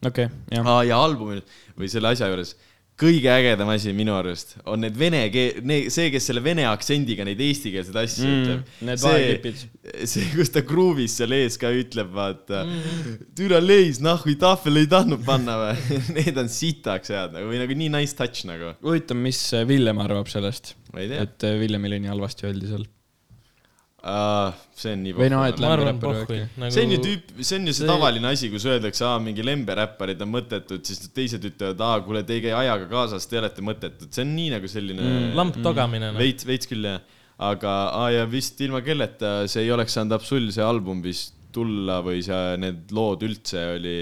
okei okay,, jah ah,. ja albumil või selle asja juures kõige ägedam asi minu arust on need vene keel, see, kes selle vene aktsendiga neid eestikeelseid asju mm, ütleb. Need vaheklipid. see, kus ta gruuvis seal ees ka ütleb, vaata mm.. türa leis, nahhu tahvel ei tahtnud panna või Need on sitaks head nagu või nagu nii nice touch nagu. huvitav, mis Villem arvab sellest? et Villemile nii halvasti öeldi seal Uh, see on nii või noh, et lemberäppar nagu... see on ju tüüp, see on ju see, see tavaline asi, kus öeldakse, aa, mingi lemberäpparid on mõttetud, siis teised ütlevad, aa, kuule, te ei käi ajaga kaasas, te olete mõttetud, see on nii nagu selline mm, lamp togamine no.. veits, veits küll jah, aga, aa ja vist ilma kelleta see ei oleks saanud Absol see album vist tulla või see, need lood üldse oli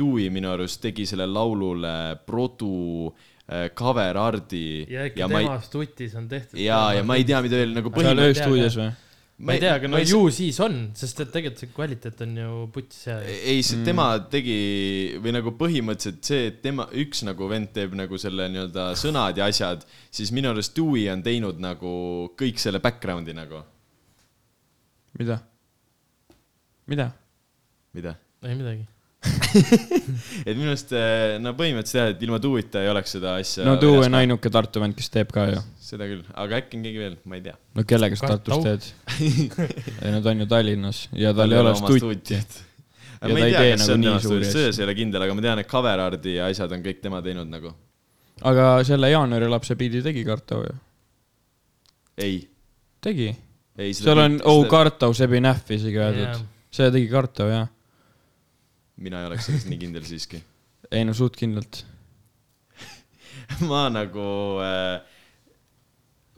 Dewey minu arust tegi sellele laulule produ äh, cover art'i ja äkki ja ma ei, temast tutis on tehtud. ja, ja ma ei tea, mida veel nagu seal põhimõtteliselt. ööstuudios või? Ma ei tea, aga no ju siis on, sest et tegelikult see kvaliteet on ju putsis hea. ei, see tema tegi või nagu põhimõtteliselt see, et tema, üks nagu vend teeb nagu selle nii-öelda sõnad ja asjad, siis minu arust Dewey on teinud nagu kõik selle background'i nagu. mida? mida? mida? ei midagi. et minu arust eh, no põhimõtteliselt jah, et ilma Deweyta ei oleks seda asja. no Tuu on. ainuke Tartu vend, kes teeb ka ju. seda küll, aga äkki on keegi veel, ma ei tea. no kellega sa. Tartus teed? ei no ta on ju Tallinnas ja tal ei ole stuuti. Ja ma ta ei tee kas nagu see on nii tema suuri asju. selles ei ole kindel, aga ma tean, et cover art'i ja asjad on kõik tema teinud nagu. aga selle jaanuari lapse pildi tegi Kartau ju. ei, tegi. seal on Oh Kartau, Sebi Nähv isegi öeldud. see tegi Kartau jah. Mina ei oleks selles nii kindel siiski. ei no suht kindlalt. ma nagu äh,,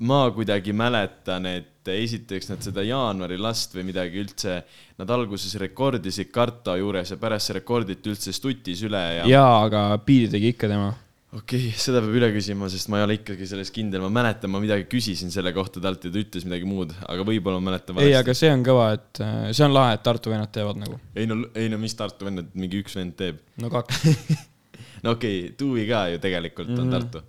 ma kuidagi mäletan, et esiteks nad seda jaanuari last või midagi üldse, nad alguses rekordisid Karta juures ja pärast see rekorditi üldse stutis üle ja, ja.. jaa, aga pildi tegi ikka tema. Okei okay,, seda peab üle küsima, sest ma ei ole ikkagi selles kindel, ma mäletan, ma midagi küsisin selle kohta talt ja ta ütles midagi muud, aga võib-olla ma mäletan ei, aga see on kõva, et äh, see on lahe, et Tartu vennad teevad nagu. ei no, ei no mis Tartu vennad, mingi üks vend teeb. no kaks. no okei okay,, Tuvi ka ju tegelikult on mm Mhm. -hmm. Tartu.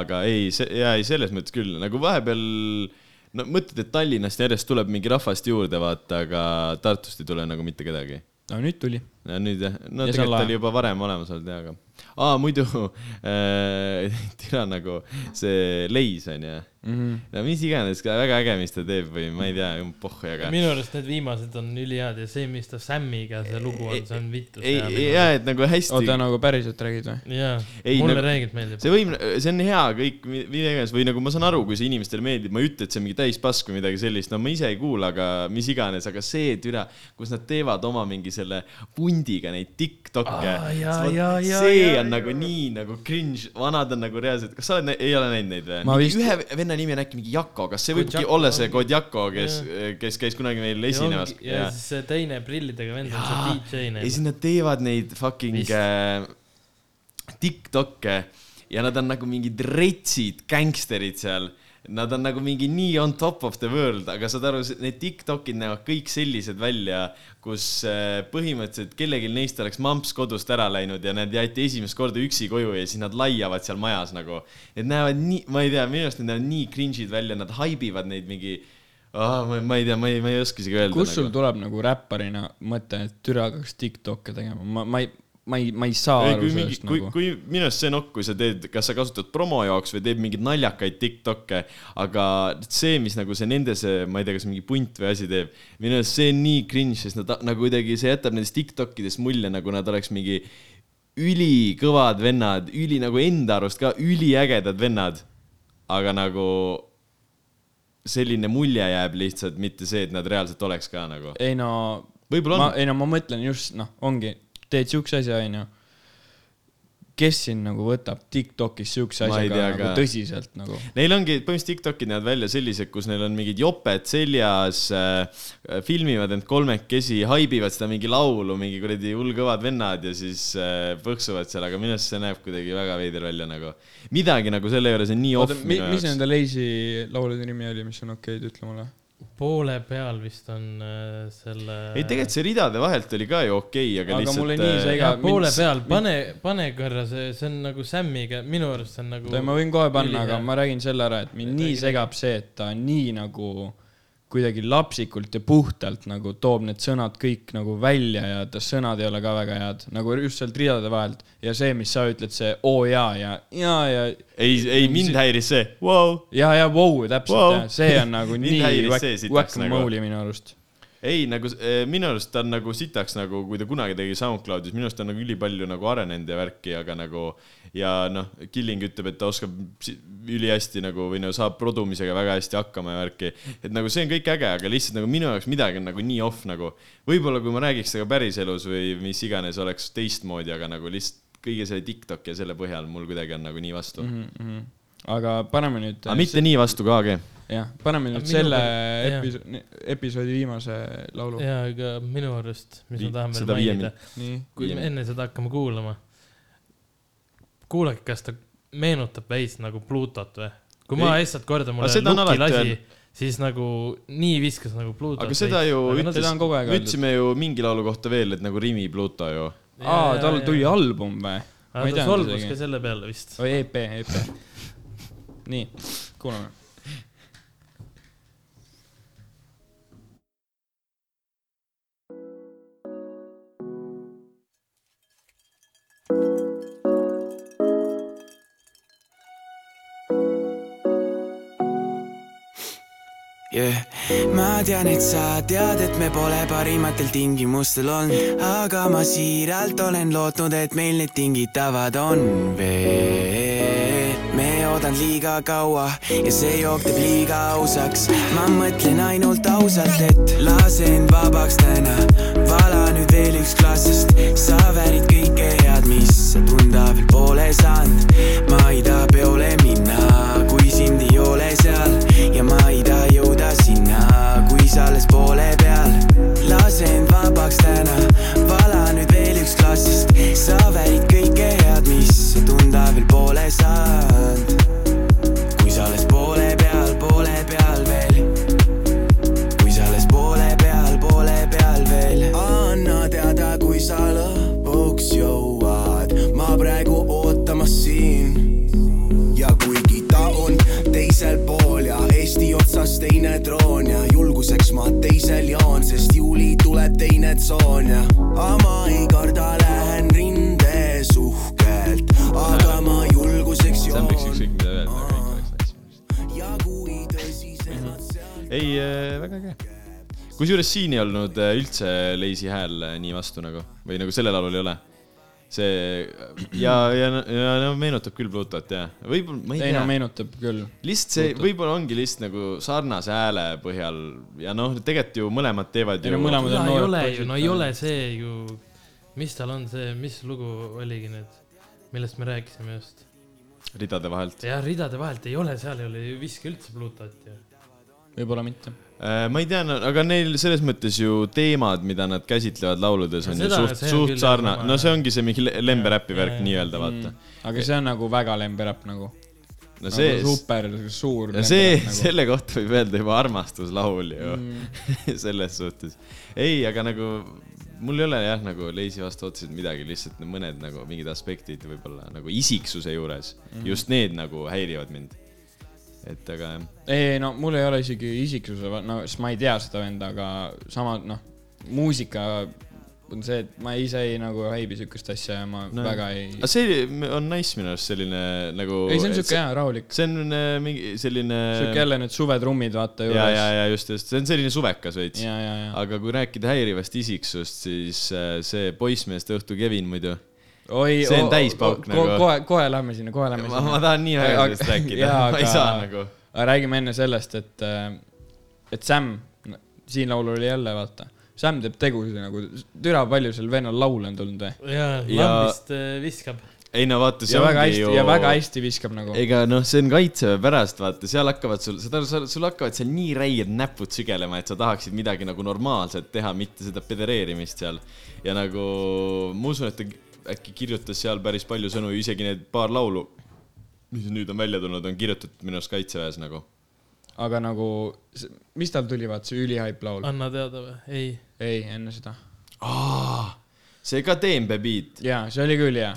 aga ei, see, jaa, ei selles mõttes küll, nagu vahepeal no mõtled, et Tallinnast järjest tuleb mingi rahvast juurde, vaata, aga Tartust ei tule nagu mitte kedagi. no nüüd tuli. no nüüd jah, no Ja on tegelikult oli juba varem olemas olnud jah, aga aa, muidu äh, tina nagu see Leis on ju. Mhm. no mis iganes, väga äge, mis ta teeb või ma ei tea, pohhu, aga. minu arust need viimased on ülihead ja see, mis ta Sammiga see lugu on, see on vittu. ei, jaa, et nagu hästi oota, nagu päriselt räägid või? jaa, Ei, mulle nagu- räägib meeldib. see võib, see on hea kõik, mida iganes või nagu ma saan aru, kui see inimestele meeldib, ma ei ütle, et see on mingi täispask või midagi sellist, no ma ise ei kuula, aga mis iganes, aga see türa, kus nad teevad oma mingi selle pundiga neid Tiktoke jaa, see jaa, on nagu nii nagu cringe, vanad on nagu reaalselt, kas sa oled, ei ole näinud neid Ma või? ühe venna nimi on äkki mingi Jako, kas see võibki olla see. Kodjako, kes, kes käis kunagi meil esinemas? ja siis see teine prillidega vend on see DJ ja neil siis. nad teevad neid fucking äh, Tiktok'e ja nad on nagu mingid retsid gängsterid seal. Nad on nagu mingi nii on top of the world, aga saad aru, need Tiktokid näevad kõik sellised välja, kus äh, põhimõtteliselt kellelgi neist oleks mamps kodust ära läinud ja nad jäeti esimest korda üksi koju ja siis nad laiavad seal majas nagu. Need näevad nii, ma ei tea, minu arust need näevad nii cringe'id välja, nad haibivad neid mingi oh,, ma, ma ei tea, ma ei, ma ei oska isegi öelda. kus sul tuleb nagu räpparina mõte, et türa hakkaks Tiktok'e tegema, ma, ma ei, ma ei, ma ei saa ei, aru kui mingi sellest, kui nagu,. kui minu arust see nokk, kui sa teed, kas sa kasutad promo jaoks või teed mingeid naljakaid Tiktok'e, aga see, mis nagu see nende see, ma ei tea, kas mingi punt või asi teeb, minu arust see on nii cringe, sest nad nagu kuidagi, see jätab nendest Tiktokidest mulje, nagu nad oleks mingi ülikõvad vennad, üli nagu enda arust ka üliägedad vennad. aga nagu selline mulje jääb lihtsalt, mitte see, et nad reaalselt oleks ka nagu. ei no, võib-olla ma on,, ei no ma mõtlen just, noh, ongi, teed siukse asja, onju. kes siin nagu võtab Tiktokis siukse asjaga tea nagu tõsiselt nagu? Neil ongi põhimõtteliselt Tiktokid näevad välja sellised, kus neil on mingid joped seljas äh,, filmivad end kolmekesi, haibivad seda mingi laulu, mingi kuradi hull kõvad vennad ja siis äh, põksuvad seal, aga minu arust see näeb kuidagi väga veider välja nagu. midagi nagu selle juures on nii off minu mis jaoks. nende Lazy laulude nimi oli, mis on okeid, ütle mulle. Poole peal vist on äh, selle. ei, tegelikult see ridade vahelt oli ka ju okei okay,, aga, Aga lihtsalt. mulle nii see ja ega- poole peal, pane, pane korra see, see on nagu Sammiga, minu arust see on nagu. ma võin kohe panna, aga ma räägin selle ära, et mind nii segab see, et ta nii nagu kuidagi lapsikult ja puhtalt nagu toob need sõnad kõik nagu välja ja ta sõnad ei ole ka väga head, nagu just sealt ridade vahelt. ja see, mis sa ütled, see oo jaa ja ja ja ei, ei mind häiris see wow.. ja, ja vau, täpselt Vau. wow., see on nagu nii häiris see whack sitaks nagu. minu arust. ei, nagu eh, minu arust ta on nagu sitaks nagu, kui ta kunagi tegi SoundCloudis, minu arust ta on nagu ülipalju nagu arenenud ja värki, aga nagu ja noh, Killing ütleb, et ta oskab ülihästi nagu või no saab produmisega väga hästi hakkama ja värki. et nagu see on kõik äge, aga lihtsalt nagu minu jaoks midagi on nagu nii off nagu. võib-olla kui ma räägiks temaga päriselus või mis iganes, oleks teistmoodi, aga nagu lihtsalt kõige selle TikTok ja selle põhjal mul kuidagi on nagu nii vastu mm. Mm -hmm. aga paneme nüüd. aga mitte nii vastu ka, aga jah, paneme nüüd minu selle episoodi, episoodi viimase laulu. ja, aga minu arust, mis Vi- ma tahan veel mainida, nii, kui me enne seda hakkame kuulama, kuulake, kas ta meenutab veits nagu Pluutot või? kui ma Ei. lihtsalt korda mulle lukki lasi siis nagu nii viskas nagu Pluutot. aga seda ju ütles ütlesime ju mingi laulu kohta veel, et nagu Rimi Pluto ju. aa, tal tuli album või? ta solvus ka selle peale vist. või EP, EP. nii, kuulame. yeah.. ma tean, et sa tead, et me pole parimatel tingimustel olnud, aga ma siiralt olen lootnud, et meil need tingitavad on veel. me oodanud liiga kaua ja see jook teeb liiga ausaks. ma mõtlen ainult ausalt, et lase end vabaks täna, vala nüüd veel üks klaas, sest sa väärid kõike head, mis sa tunda veel pole saanud. ma ei taha peole minna, alles poole peal. lase end vabaks täna, vala nüüd veel üks klaas, sest sa väärid kõike head, mis tunda veel pole saanud. Tsoon ja aga ma ei karda, lähen rinde suhkelt, aga ma julguseks Sam võiks joon ükskõik mida öelda, aga kõik oleks nice. ja kui tõsisemad seal ei äh,, väga äge. kusjuures siin ei olnud äh, üldse Lazy hääl äh, nii vastu nagu või nagu sellel laulul ei ole. See ja, ja, ja no meenutab küll Plutot ja võib-olla, ma ei ei no tea, meenutab küll. lihtsalt see Plutot. võib-olla ongi lihtsalt nagu sarnase hääle põhjal ja noh, tegelikult ju mõlemad teevad Ei ju no mõlemad no on ei noored ole poisid ju, no ei ole see ju, mis tal on see, mis lugu oligi nüüd, millest me rääkisime just. ridade vahelt. jah, ridade vahelt ei ole, seal ei ole ju viske üldse Pluutot ju. võib-olla mitte. Äh, ma ei tea, aga neil selles mõttes ju teemad, mida nad käsitlevad lauludes on ju Seda- suht, see on suht küll sarnane, sama- no see ongi see mingi le- lemberäpi värk nii-öelda, vaata. aga see on nagu väga lemberäpp nagu. no see, super suur. ja see, selle kohta võib öelda juba armastuslaul ju Mm. selles suhtes. ei, aga nagu mul ei ole jah, nagu Lazy vastu otseselt midagi, lihtsalt mõned nagu mingid aspektid võib-olla nagu isiksuse juures mm, just need nagu häirivad mind. Et aga jah, ei, no mul ei ole isegi isiksuse, no sest ma ei tea seda venda, aga sama noh, muusika on see, et ma ise ei nagu häibi siukest asja ja ma No. väga ei. aga see on nice minu arust selline nagu. ei, see on siuke hea, rahulik. see on äh, mingi selline. siuke jälle need suvetrummid, vaata ja, juures. ja, ja just, just, see on selline suvekas veits. ja, ja, ja. aga kui rääkida häirivast isiksust, siis äh, see poissmeeste õhtu Kevin muidu. oi, see on täispauk nagu. kohe, kohe lähme sinna, kohe lähme ma, ma sinna. tahan nii väga sellest rääkida jaa,, ma ei saa nagu. aga räägime enne sellest, et, et Sam, siin laulul oli jälle, vaata, Sam teeb tegusid nagu, türa palju sel vennal laule on tulnud või? ja Ja- lambist äh, viskab. ei no vaata, see ja väga ongi hästi ju ja väga hästi viskab nagu. ega noh, see on kaitseväe pärast, vaata, seal hakkavad sul, saad aru, sul hakkavad seal nii räiged näpud sügelema, et sa tahaksid midagi nagu normaalset teha, mitte seda pedereerimist seal. ja nagu ma usun, et ta äkki kirjutas seal päris palju sõnu, isegi need paar laulu, mis nüüd on välja tulnud, on kirjutatud minu arust kaitseväes nagu. aga nagu, mis tal tuli, vaata see ülihaip laul? anna teada või? ei. ei, enne seda. See ka DMB beat. jaa, see oli küll hea.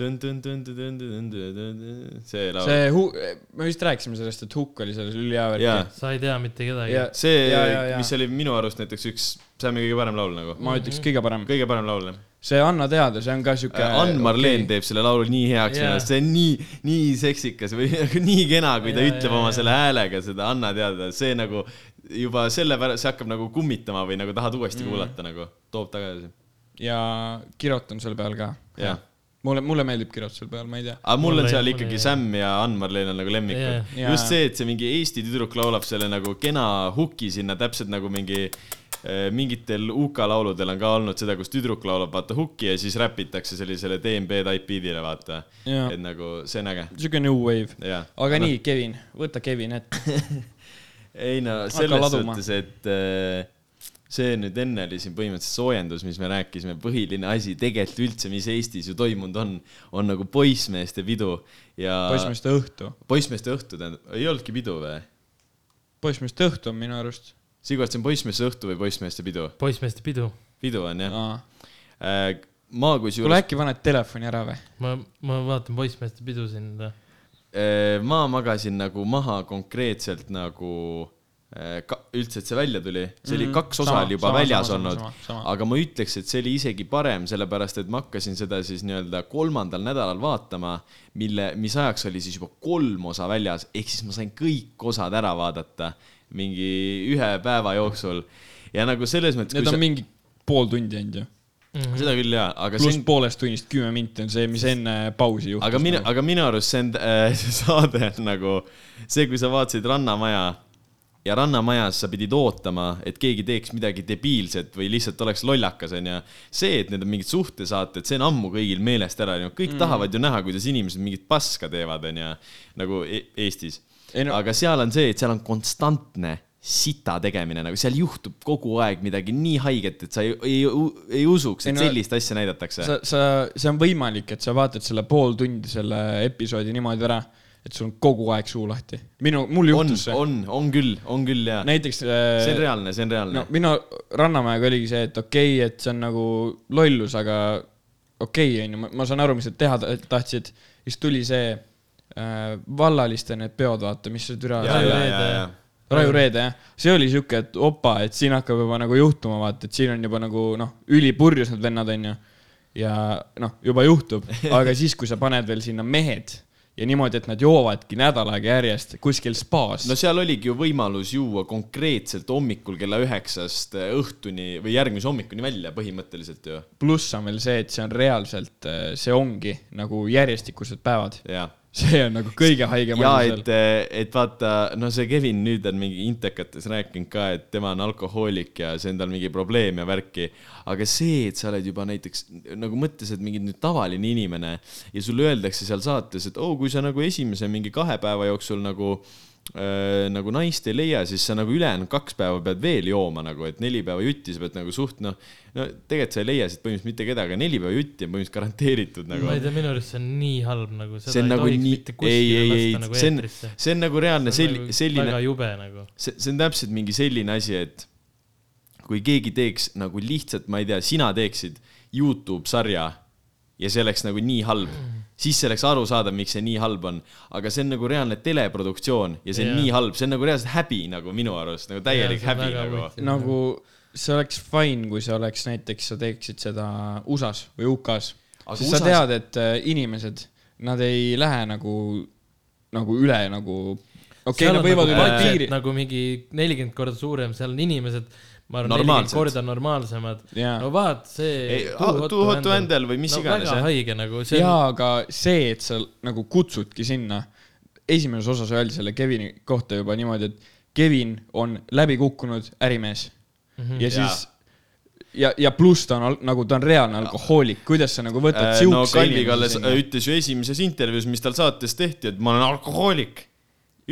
see laul. see hu-, me vist rääkisime sellest, et Hukk oli selles ülihea värk. sa ei tea mitte kedagi ja. see ja, ja,, ja. mis oli minu arust näiteks üks, Sam'i kõige parem laul nagu. ma ütleks kõige parem. kõige parem laul, jah. see Anna teada, see on ka siuke. Ann-Marleen teeb selle laulu nii heaks Jaa. minu arust, see on nii, nii seksikas või nagu nii kena, kui ta Jaa, ütleb jaa, oma jaa. selle häälega seda Anna teada, see nagu juba selle pärast, see hakkab nagu kummitama või nagu tahad uuesti Mm. kuulata nagu, toob tagasi. Ja Kirot on seal peal ka. jah, mulle, mulle meeldib Kirot seal peal, ma ei tea. aga mul on Mulle- seal mulle ikkagi ei- Sam ja Ann-Marleen on nagu lemmikud. Jaa. just see, et see mingi Eesti tüdruk laulab selle nagu kena huki sinna täpselt nagu mingi eh, mingitel UK lauludel on ka olnud seda, kus tüdruk laulab vaata hukki ja siis räpitakse sellisele DMB type beat'ile vaata. Jaa. et nagu see on äge, siuke new wave. aga nii, Kevin, võta Kevin ette. ei no selles suhtes, et äh, see nüüd enne oli siin põhimõtteliselt soojendus, mis me rääkisime, põhiline asi tegelikult üldse, mis Eestis ju toimunud on, on nagu poissmeeste pidu ja poissmeeste õhtu. poissmeeste õhtu tähendab, ei olnudki pidu või? poissmeeste õhtu on minu arust. Sigvard, see on poissmeeste õhtu või poissmeeste pidu? poissmeeste pidu. pidu on jah? kuule, ma kusjuures, äkki paned telefoni ära või? ma, ma vaatan poissmeeste pidu siin. ma magasin nagu maha konkreetselt nagu äh, ka, üldse, et see välja tuli, see oli Mhm. kaks osa Sama, oli juba sama, väljas sama, olnud. aga ma ütleks, et see oli isegi parem, sellepärast et ma hakkasin seda siis nii-öelda kolmandal nädalal vaatama, mille, mis ajaks oli siis juba kolm osa väljas, ehk siis ma sain kõik osad ära vaadata mingi ühe päeva jooksul. Ja nagu selles mõttes, Need on sa, mingi pool tundi ainult ju. seda küll jaa, aga pluss on poolest tunnist kümme minti on see, mis enne pausi juhtus. aga minu, aga minu arust see on äh, see saade on nagu see, kui sa vaatasid Rannamaja ja Rannamajas sa pidid ootama, et keegi teeks midagi debiilset või lihtsalt oleks lollakas, onju. see, et need on mingid suhtesaated, see on ammu kõigil meelest ära läinud, kõik mm. tahavad ju näha, kuidas inimesed mingit paska teevad, onju, nagu e Eestis. No- aga seal on see, et seal on konstantne sita tegemine, nagu seal juhtub kogu aeg midagi nii haiget, et sa ei, ei, ei usuks, et no- sellist asja näidatakse. sa, sa, see on võimalik, et sa vaatad selle pool tundi selle episoodi niimoodi ära, et sul on kogu aeg suu lahti. minu, mul on juhtus, see. on, on küll, on küll ja. näiteks. see on reaalne, see on reaalne no minu Rannamäega oligi see, et okei okay,, et see on nagu lollus, aga okei okay,, onju, ma saan aru, mis nad teha ta- tahtsid. siis tuli see äh, vallaliste need peod, vaata, mis see türa. Raju Reede jah, see oli siuke, et opa, et siin hakkab juba nagu juhtuma, vaata, et siin on juba nagu noh, ülipurjus need vennad onju. ja noh, juba juhtub, aga siis, kui sa paned veel sinna mehed ja niimoodi, et nad joovadki nädal aega järjest kuskil spaas no seal oligi ju võimalus juua konkreetselt hommikul kella üheksast õhtuni või järgmise hommikuni välja põhimõtteliselt ju. pluss on veel see, et see on reaalselt, see ongi nagu järjestikused päevad. jah. See on nagu kõige haigem ja asi et, et vaata, no see Kevin nüüd on mingi intekates rääkinud ka, et tema on alkohoolik ja see on tal mingi probleem ja värki. aga see, et sa oled juba näiteks nagu mõttes, et mingi nüüd tavaline inimene ja sulle öeldakse seal saates, et oo oh,, kui sa nagu esimese mingi kahe päeva jooksul nagu äh, nagu naist ei leia, siis sa nagu ülejäänud kaks päeva pead veel jooma nagu, et neli päeva jutti sa pead nagu suht noh, no tegelikult sa ei leia siit põhimõtteliselt mitte kedagi, neli päeva jutti on põhimõtteliselt garanteeritud nagu ma ei tea, minu arust see on nii halb nagu, see seda ei nagu tohiks nii mitte, ei, kuskile ei, ei lasta, nagu see on, eetrisse. see on nagu reaalne see selli-, selline väga, jube nagu. see, see on täpselt mingi selline asi, et kui keegi teeks nagu lihtsalt, ma ei tea, sina teeksid Youtube sarja ja see oleks nagu nii halb, siis see oleks arusaadav, miks see nii halb on. aga see on nagu reaalne teleproduktsioon ja see on Jaa. nii halb, see on nagu reaalselt häbi nagu minu arust, nagu täielik on häbi nagu. nagu see oleks fine, kui see oleks näiteks, sa teeksid seda USA-s või UK-s. Aga siis sa USA-s tead, et äh, inimesed, nad ei lähe nagu, nagu üle nagu, okei okay,, nad võivad nagu üle budget piiri. nagu mingi nelikümmend korda suurem, seal on inimesed, ma arvan, nelikümmend korda normaalsemad. Jaa. no vaat see Ei,. Too Hot to Handle või mis iganes, väga haige nagu, see jaa on, aga see, et sa nagu kutsudki sinna, esimeses osas öeldi selle Kevini kohta juba niimoodi, et Kevin on läbi kukkunud ärimees mm. -hmm. ja siis ja, ja pluss ta on nagu ta on reaalne alkohoolik, kuidas sa nagu võtad Äh, no siukse Kalvi Kalles sinna? ütles ju esimeses intervjuus, mis tal saates tehti, et ma olen alkohoolik.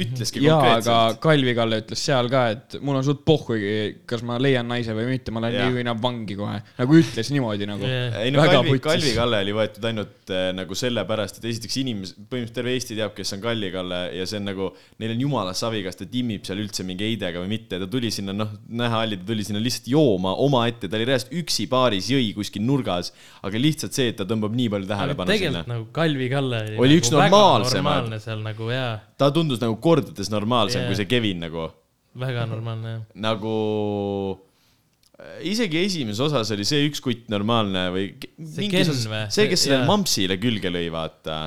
Ütleski jaa, konkreetselt aga. Kalvi Kalle ütles seal ka, et mul on suht pohhugi, kas ma leian naise või mitte, ma lähen Jaa. nii või naa vangi kohe. nagu ütles niimoodi nagu Jah. ei no Kalvi, putsis. Kalvi Kalle oli võetud ainult äh, nagu sellepärast, et esiteks inimesed, põhimõtteliselt terve Eesti teab, kes on Kalvi Kalle ja see on nagu, neil on jumala savi, kas ta timmib seal üldse mingi heidega või mitte, ta tuli sinna, noh, näha oli, ta tuli sinna lihtsalt jooma omaette, ta oli reaalselt üksi baaris, jõi kuskil nurgas, aga lihtsalt see, et ta tõmbab nii palju tähelepanu sinna tegelikult. nagu Kalvi Kalle oli, Oli nagu üks normaalsemaid. normaalne seal nagu jaa, ta tundus nagu kordades normaalsem yeah. kui see Kevin nagu, väga normaalne jah. nagu äh, isegi esimeses osas oli see üks kutt normaalne või See Ken või? see, kes sellele Jaa. mampsile külge lõi, vaata.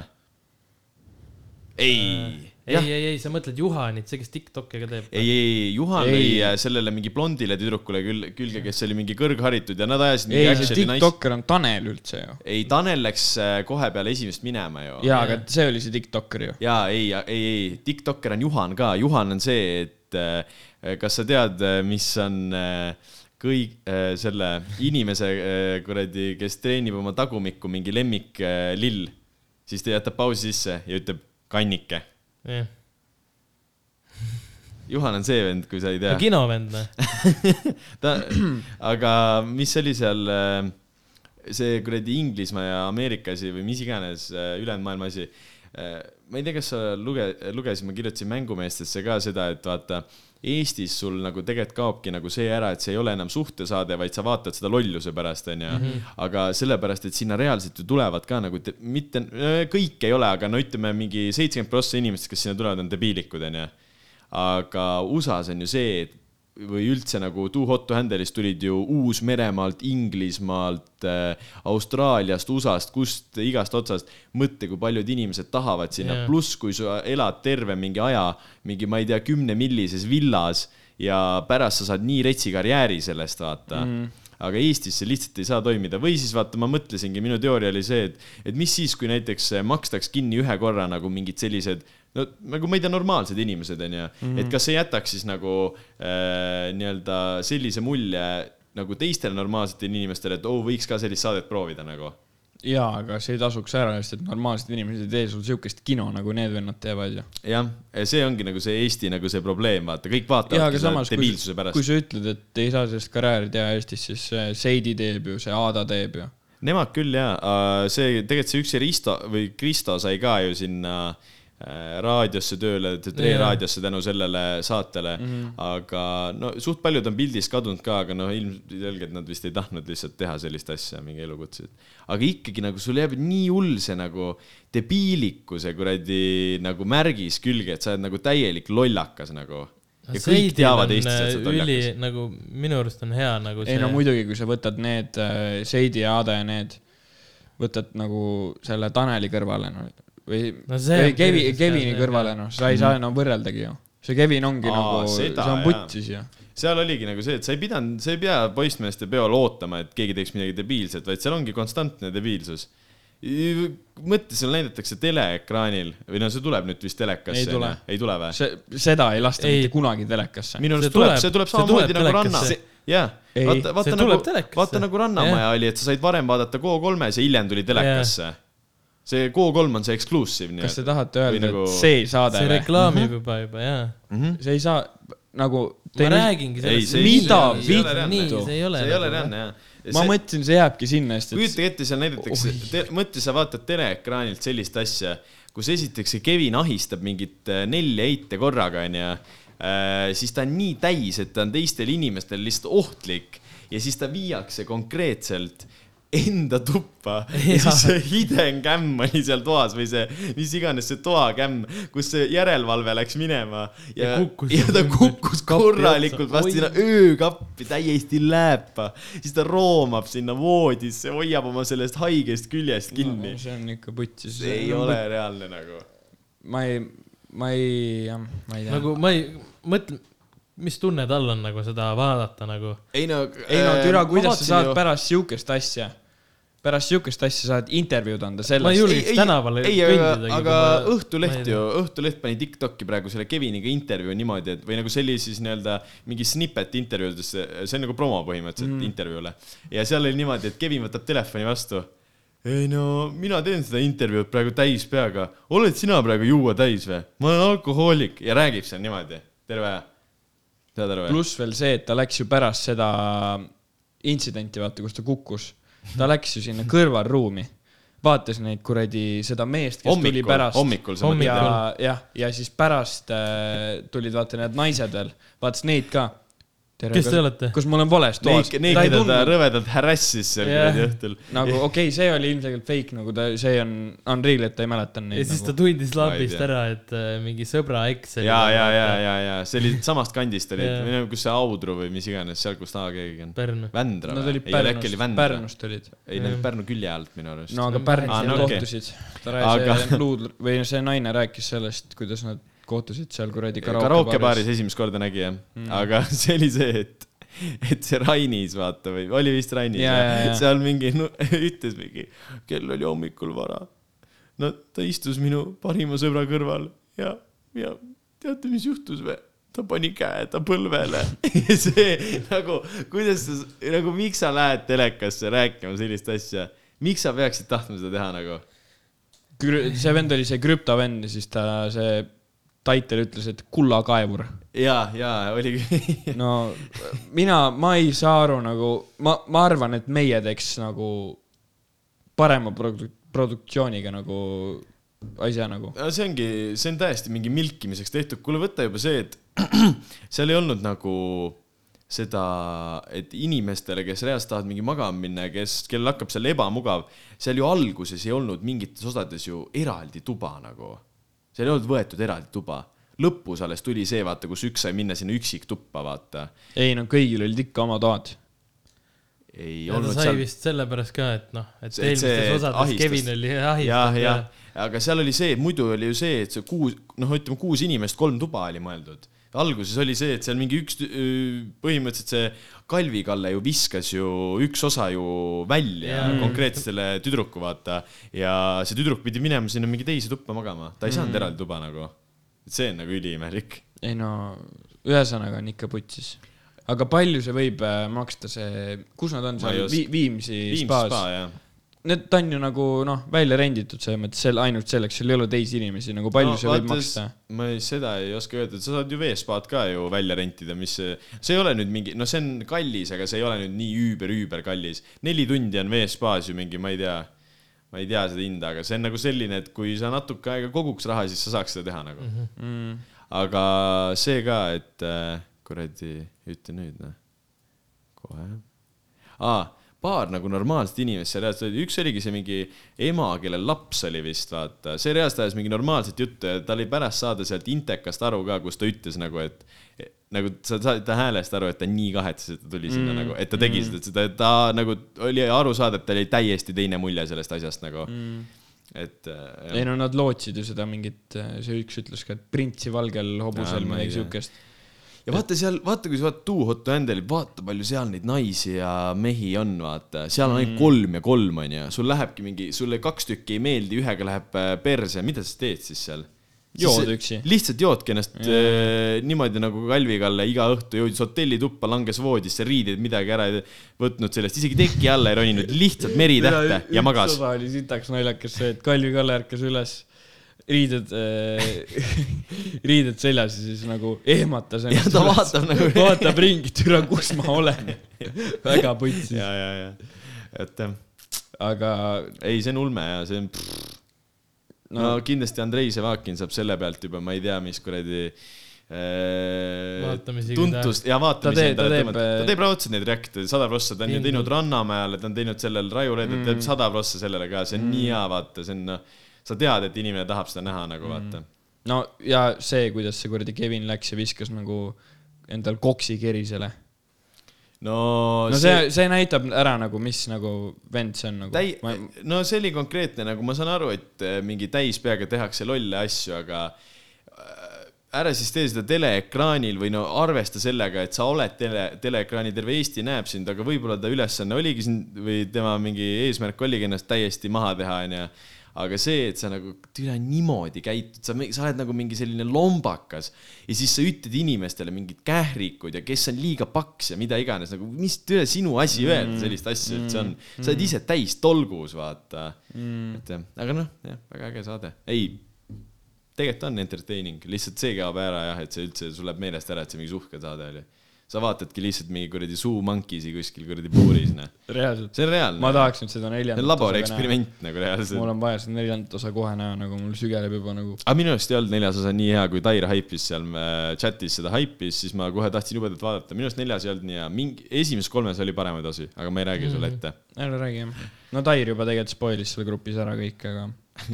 ei ei, ei, ei, sa mõtled Juhanit, see, kes Tiktoki ka teeb. ei, ei, ei, Juhan Ei. lõi äh, sellele mingi blondile tüdrukule küll, külge, kes oli mingi kõrgharitud ja nad ajasid mingi ei, see tiktokker on Tanel üldse ju. ei, Tanel läks äh, kohe peale esimest minema ju. jaa, aga see oli see tiktokker ju. jaa, ei, ei, ei, tiktokker on Juhan ka, Juhan on see, et äh, kas sa tead, mis on äh, kõik äh, selle inimese äh, kuradi, kes treenib oma tagumikku mingi lemmik äh, lill, siis ta jätab pausi sisse ja ütleb kannike. Jah, Juhan on see vend, kui sa ei tea. kinovend või? ta, aga mis oli seal, see kuradi Inglismaa ja Ameerika asi või mis iganes äh, ülejäänud maailma asi. Ma ei tea, kas sa luge-, lugesid, ma kirjutasin Mängumeestesse ka seda, et vaata, Eestis sul nagu tegelikult kaobki nagu see ära, et see ei ole enam suhtesaade, vaid sa vaatad seda lolluse pärast, onju. aga sellepärast, et sinna reaalselt ju tulevad ka nagu, mitte, kõik ei ole, aga no ütleme, mingi seitsekümmend prossa inimestest, kes sinna tulevad, on debiilikud, onju aga USA-s on ju see, et või üldse nagu Too Hot to Handle'ist tulid ju Uus-Meremaalt, Inglismaalt äh,, Austraaliast, USA-st, kust igast otsast. mõtle, kui paljud inimesed tahavad sinna yeah., pluss kui sa elad terve mingi aja mingi, ma ei tea, kümnemillises villas ja pärast sa saad nii retsi karjääri sellest, vaata mm aga Eestis see lihtsalt ei saa toimida või siis vaata, ma mõtlesingi, minu teooria oli see, et, et mis siis, kui näiteks makstaks kinni ühe korra nagu mingid sellised no nagu ma ei tea, normaalsed inimesed onju mm, -hmm. et kas see jätaks siis nagu äh, nii-öelda sellise mulje nagu teistele normaalsetele inimestele, et oo, võiks ka sellist saadet proovida nagu. jaa, aga see ei tasuks ära, sest et normaalsed inimesed ei tee sul siukest kino, nagu need vennad teevad ju. jah, see ongi nagu see Eesti nagu see probleem, vaata, kõik vaatavadki seda debiilsuse pärast kui. sa ütled, et ei saa sellest karjääri teha Eestis, siis Seidi teeb ju, see Aada teeb ju. Nemad küll jaa, see tegelikult see üks Risto või Kristo sai ka ju sinna äh, raadiosse tööle, Tre Jaa. raadiosse tänu sellele saatele mm. -hmm. aga no suht paljud on pildis kadunud ka, aga noh, ilmselgelt nad vist ei tahtnud lihtsalt teha sellist asja, mingi elukutset. aga ikkagi nagu sul jääb nii hull see nagu debiilikuse kuradi nagu märgis külge, et sa oled nagu täielik lollakas nagu. ja kõik teavad Eestis, et sa oled üli lollakas. nagu minu arust on hea nagu see. ei no muidugi, kui sa võtad need äh, Seidi ja Aade need, võtad nagu selle Taneli kõrvale no, või No see või Kevi, Kevini kõrvale, noh, sa ei saa enam võrreldagi ju. see Kevin ongi Aa, nagu, see seda, on jaa. putsis ju. seal oligi nagu see, et sa ei pidanud, sa ei pea poissmeeste peol ootama, et keegi teeks midagi debiilset, vaid seal ongi konstantne debiilsus. mõtle, seal näidatakse teleekraanil või no see tuleb nüüd vist telekasse. Ei tule. ei tule või? see, seda ei lasta Ei. mitte kunagi telekasse. minu arust See tuleb, see tuleb samamoodi tuleb nagu Ranna telekasse.. jah, Ei, vaata, vaata nagu vaata nagu Rannamaja Jah. oli, et sa said varem vaadata Go3-s ja hiljem tuli telekasse. See Go3 on see exclusive kas te nii-öelda. tahate öelda nagu- nagu..., et see saade see või? reklaamib juba, juba jaa. see ei saa nagu. ma räägingi Ei, sellest. see- Mida see ei vittu? nii, see ei ole. see ei ole reaalne jah. ma mõtlesin, see jääbki sinna, sest et kujutage ette, seal näidatakse, mõtle, sa vaatad teleekraanilt sellist asja, kus esiteks see Kevin ahistab mingit äh, nelja eite korraga, onju. siis ta on nii täis, et ta on teistele inimestele lihtsalt ohtlik ja siis ta viiakse konkreetselt enda tuppa ja Jaa. siis see hidden cam oli seal toas või see, mis iganes see toakämm, kus see järelevalve läks minema ja, Ja kukkus ja ta kukkus korralikult vastu sinna öökappi täiesti lääpa, siis ta roomab sinna voodisse, hoiab oma sellest haigest küljest kinni no,. see on ikka putsis. see ei ole reaalne nagu. ma ei, ma ei, jah, ma ei tea nagu ma ei mõtle, mis tunne tal on nagu seda vaadata nagu. ei no, ei no türa, kuidas sa saad ju... pärast siukest asja, pärast siukest asja saad intervjuud anda Ma sellest julge- ei, ei, tänavale ei, kõndidagi,, aga ma- Õhtuleht ma ju, Õhtuleht pani Tiktoki praegu selle Keviniga intervjuu niimoodi, et või nagu see oli siis nii-öelda mingi snippet intervjuudesse, see on nagu promo põhimõtteliselt mm. intervjuule. ja seal oli niimoodi, et Kevin võtab telefoni vastu. ei no mina teen seda intervjuud praegu täis peaga, oled sina praegu juua täis või? ma olen alkohoolik ja räägib seal niimoodi terve aja. saad aru või? pluss veel see, et ta läks ju pärast seda intsidenti, vaata, kus ta kukkus. Ta läks ju sinna kõrvalruumi, vaatas neid kuradi, seda meest, kes tuli hommikul, pärast. hommikul sa Hommikul. mõtled? ja, ja, ja siis pärast äh, tulid vaata need naised veel, vaatas neid ka. Kes te olete? kus ma olen vales toas. Neid, neid, keda ta rõvedalt harassis seal Jah. kuradi õhtul. nagu okei okay,, see oli ilmselgelt fake, nagu ta, see on unreal, et ta ei mäleta neid. ja siis ta nagu. tundis lambist ära, et äh, mingi sõbra eks. ja, ja, ja, ja, ja see oli samast kandist oli Jaa., või nagu kus see Audru või mis iganes, seal, kus ta keegi on. Pärnu. Vändra Nad või? olid ei ole äkki oli Pärnust, Vändra? Pärnust olid. ei, need olid Pärnu külje alt minu arust. no aga No Pärnus nad kohtusid. ta rääkis, luud või see naine rääkis sellest, kuidas nad kohtusid seal kuradi karaokebaaris esimest korda nägi jah mm., aga see oli see, et, et see Rainis vaata või oli vist Rainis Jaa, jaa, jaa. seal mingi no, ütles mingi, kell oli hommikul vara. no ta istus minu parima sõbra kõrval ja, ja teate, mis juhtus või? ta pani käe ta põlvele. see nagu, kuidas sa, nagu miks sa lähed telekasse rääkima sellist asja, miks sa peaksid tahtma seda teha nagu? see vend oli see krüptovend ja siis ta see Taitel ütles, et kullakaevur. ja, ja oligi no mina, ma ei saa aru nagu, ma, ma arvan, et meie teeks nagu parema produ-, produktsiooniga nagu asja nagu. see ongi, see on täiesti mingi milkimiseks tehtud, kuule võta juba see, et seal ei olnud nagu seda, et inimestele, kes reaalselt tahavad mingi magama minna kes, kellel hakkab seal ebamugav, seal ju alguses ei olnud mingites osades ju eraldi tuba nagu. Seal ei olnud võetud eraldi tuba. lõpus alles tuli see, vaata, kus üks sai minna sinna üksiktuppa, vaata. ei no kõigil olid ikka oma toad. ei ja ta olnud sai seal vist sellepärast ka, et noh, et See- eelmistes osades ahistas. Kevin oli ahistatud aga seal oli see, muidu oli ju see, et see kuus, noh, ütleme kuus inimest, kolm tuba oli mõeldud. Alguses oli see, et seal mingi üks, põhimõtteliselt see Kalvi Kalle ju viskas ju üks osa ju välja Jaa. konkreetselt selle tüdruku, vaata. ja see tüdruk pidi minema sinna mingi teise tuppa magama, ta ei saanud eraldi tuba nagu. et see on nagu üliimelik. ei no ühesõnaga on ikka putsis. aga palju see võib äh, maksta, see, kus nad on seal Viimsi Viimsi spaas spa. Need, ta on ju nagu noh, välja renditud selles mõttes, seal ainult selleks, seal ei ole teisi inimesi, nagu palju no, see võib maksta? ma ei, seda ei oska öelda, sa saad ju veespaad ka ju välja rentida, mis, see ei ole nüüd mingi, no see on kallis, aga see ei ole nüüd nii üüber-üüber kallis. neli tundi on veespaas ju mingi, ma ei tea, ma ei tea seda hinda, aga see on nagu selline, et kui sa natuke aega koguks raha, siis sa saaks seda teha nagu mm. -hmm. Mm. aga see ka, et äh, kuradi, ütle nüüd noh, kohe. aa paar nagu normaalset inimest seal reaalselt üks oligi see mingi ema, kellel laps oli vist, vaata, see reaalselt ajas mingi normaalset juttu ja ta oli pärast saada sealt Intekast aru ka, kus ta ütles nagu, et nagu sa saad ta häälest aru, et ta nii kahetses, et ta tuli sinna mm, nagu, et ta tegi mm. seda, seda, ta nagu oli aru saada, et tal oli täiesti teine mulje sellest asjast nagu mm.. et äh, ei no nad lootsid ju seda mingit, see üks ütles ka, et printsi valgel hobusel midagi siukest. Ja vaata seal, vaata kui sa vaatad Too Hot to Handle'i, vaata palju seal neid naisi ja mehi on, vaata, seal on ainult kolm ja kolm onju, sul lähebki mingi, sulle kaks tükki ei meeldi, ühega läheb äh, perse, mida sa teed siis seal? Jood üksi. lihtsalt joodki ennast äh, niimoodi nagu Kalvi Kalle iga õhtu jõudis hotellituppa, langes voodisse, riideid midagi ära ei võtnud sellest, isegi teki alla ei roninud, lihtsalt meritähte ja magas. osa oli sitaks naljakas see, et Kalvi Kalle ärkas üles, riided äh, riided seljas ja siis nagu ehmatas ja ta vaatab nagu vaatab ringi, türa, kus ma olen. väga putsis, ja, ja, ja, et jah, aga ei, see on ulme ja see on. no, no kindlasti Andrei Sevakin saab selle pealt juba, ma ei tea, mis kuradi äh, Vaatamisi, tuntust ja Ta vaatamisi endale teeb, tõmmata, äh, ta teeb raudselt neid reakte, sada prossa, ta on ju teinud Rannamäele, ta on teinud sellel Raivo Leedel, teeb sada prossa sellele ka, see on nii hea, vaata, see on noh, sa tead, et inimene tahab seda näha nagu vaata. no ja see, kuidas see kuradi Kevin läks ja viskas nagu endal koksi kerisele. no, no see, see näitab ära nagu, mis nagu vend see on nagu. täi-, no see oli konkreetne, nagu ma saan aru, et äh, mingi täispeaga tehakse lolle asju, aga äh, ära siis tee seda teleekraanil või no arvesta sellega, et sa oled tele, teleekraanil, terve Eesti näeb sind, aga võib-olla ta ülesanne oligi sind või tema mingi eesmärk oligi ennast täiesti maha teha, onju. Aga see, et sa nagu türa niimoodi käitud, sa, sa oled nagu mingi selline lombakas ja siis sa ütled inimestele mingid kährikud ja kes on liiga paks ja mida iganes, nagu mis türa sinu asi öelda sellist asja üldse on. sa oled ise täis tolgus, vaata mm.. et jah, aga noh, jah, väga äge saade. ei, tegelikult on entertaining, lihtsalt see kaob ära jah, et see üldse, sul läheb meelest ära, et see mingi suhked saade oli. Sa vaatadki lihtsalt mingi kuradi suumankisi kuskil kuradi puuris, noh. reaalselt. see on reaalne. ma tahaks nüüd seda see neljandat on laborieksperiment nagu reaalselt. mul on vaja seda neljandat osa kohe näha, nagu mul sügeleb juba nagu. aga minu arust ei olnud neljas osa nii hea, kui Tair haipis seal äh, chatis seda haipis, siis ma kohe tahtsin jubedalt vaadata, minu arust neljas ei olnud nii hea, mingi, esimeses kolmes oli paremaid osi, aga ma ei räägi sulle ette. ära räägi jah. no Tair juba tegelikult spoilis seal grupis ära kõik, aga,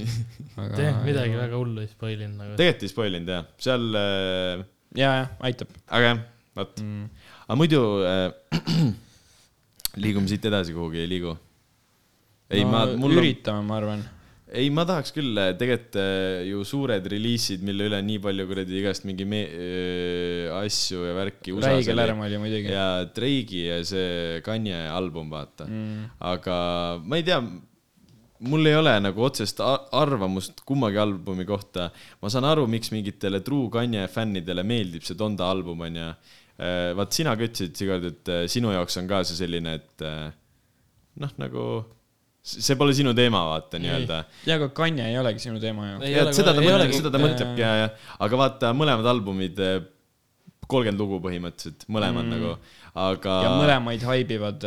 aga. tee midagi väga hullu ei spoilinud nagu. tegelikult ei spoilinud jah, seal äh,, ja, jah, aitab aga jah, vot. mm.. aga muidu äh, liigume siit edasi kuhugi, ei liigu? ei no, ma, mul on, üritame, ma arvan. ei, ma tahaks küll, tegelikult äh, ju suured reliisid, mille üle nii palju kuradi igast mingi me-, asju ja värki. räige lärm oli muidugi. ja Drake'i ja see Kanye album, vaata mm.. aga ma ei tea, mul ei ole nagu otsest arvamust kummagi albumi kohta. ma saan aru, miks mingitele True Kanye fännidele meeldib see Donda album, onju. Vaat sina ka ütlesid, Sigard, et äh, sinu jaoks on ka see selline, et äh, noh, nagu see pole sinu teema, vaata nii-öelda. ja aga Kanye ei olegi sinu teema ju. Seda ta ei mõtleb, seda ta jaa, mõtlebki ja, ja, aga vaata mõlemad albumid, kolmkümmend lugu põhimõtteliselt, mõlemad mm. nagu, aga. ja mõlemaid haibivad,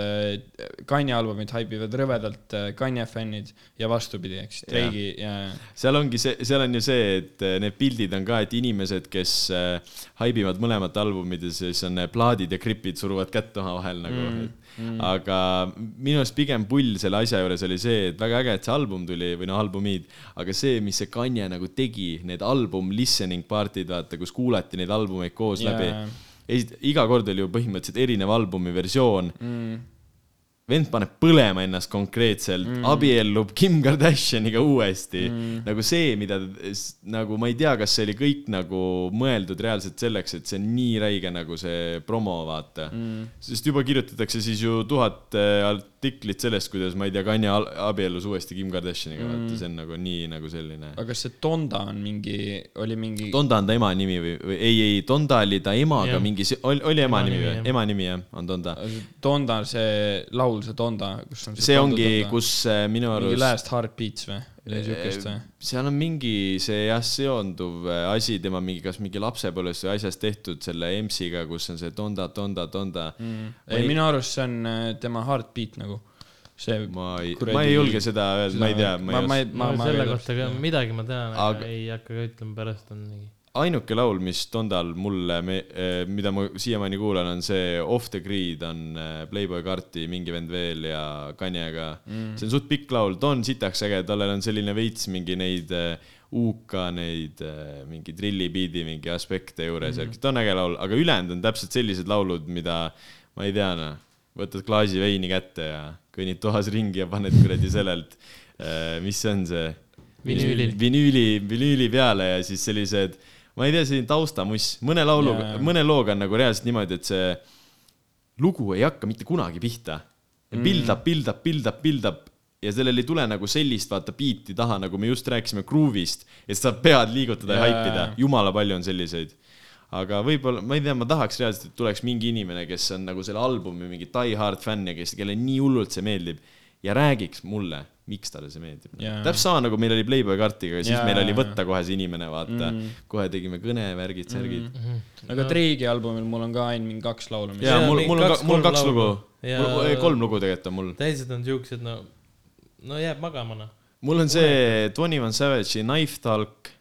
Kanye albumid haibivad rõvedalt äh, Kanye fännid ja vastupidi, ehk siis Drake'i ja, ja. seal ongi see, seal on ju see, et eh, need pildid on ka, et inimesed, kes äh, haibivad mõlemat albumit ja siis on plaadid ja gripid suruvad kätt omavahel nagu mm,. Mm. aga minu arust pigem pull selle asja juures oli see, et väga äge, et see album tuli või noh, albumid, aga see, mis see Kanye nagu tegi, need album listening party'd, vaata, kus kuulati neid albumeid koos Jaa. läbi. esit-, iga kord oli ju põhimõtteliselt erinev albumi versioon Mm. vend paneb põlema ennast konkreetselt mm., abiellub Kim Kardashiniga uuesti mm.. nagu see, mida nagu ma ei tea, kas see oli kõik nagu mõeldud reaalselt selleks, et see on nii räige nagu see promo, vaata mm.. sest juba kirjutatakse siis ju tuhat äh, artiklit sellest, kuidas ma ei tea, Kanye abiellus uuesti Kim Kardashiniga mm., vaata see on nagu nii nagu selline. aga kas see Donda on mingi, oli mingi, Donda on ta ema nimi või, või ei, ei, Donda oli ta emaga Jah. mingi, oli, oli ema, Ema nimi või ema nimi jah, on Donda. Donda, see laul, see Donda, kus on see ongi, kus äh, minu mingi arust Last Heartbeats või, midagi siukest või? seal on mingi see jah, seonduv äh, asi tema mingi, kas mingi lapsepõlvest või asjast tehtud selle EMS-iga, kus on see Donda, Donda, Donda mm.. ei, minu arust see on äh, tema Heartbeat nagu, see. ma ei, ma ei julge seda öelda, ma ei tea, ma ei ei, oska. ma, ma ma selle kohta ka midagi ma tean, aga Aga- ei hakka ka ütlema, pärast on nii. Ainuke laul, mis Dondal mulle, mida ma siiamaani kuulan, on see Off the Grid on äh, Playboy Carti, mingi vend veel ja Kanjega mm.. see on suht pikk laul, ta on sitaks äge, tal on selline veits mingi neid äh, UK neid äh, mingi trillibiidi mingi aspekte juures mm, -hmm. ta on äge laul, aga ülejäänud on täpselt sellised laulud, mida ma ei tea, noh, võtad klaasi veini kätte ja kõnnid toas ringi ja paned kuradi sellelt, mis see on see Vinüülil. vinüüli, vinüüli peale ja siis sellised, ma ei tea, selline taustamuss, mõne lauluga mõne looga on nagu reaalselt niimoodi, et see lugu ei hakka mitte kunagi pihta. Build up, build up, build up, build up ja sellel ei tule nagu sellist vaata biiti taha, nagu me just rääkisime Groove'ist, et sa pead liigutada ja Jaa. haipida, jumala palju on selliseid. aga võib-olla, ma ei tea, ma tahaks reaalselt, et tuleks mingi inimene, kes on nagu selle albumi mingi die hard fänn ja kes, kellele nii hullult see meeldib ja räägiks mulle, miks talle see meeldib Jaa. täpselt sama nagu meil oli Playboy kartiga, siis Jaa, meil oli võtta kohe see inimene, vaata mm., kohe tegime kõne, värgid, särgid mm.. aga Drake'i albumil mul on ka ainult mingi kaks laulu, Jaa, mul, mul on, kaks, mul on kolm kaks lugu laulu., Ja- kolm lugu tegelikult on mul. teised on siuksed, no, no jääb magama, noh. mul on see Twenty One Savage'i Knife Talk,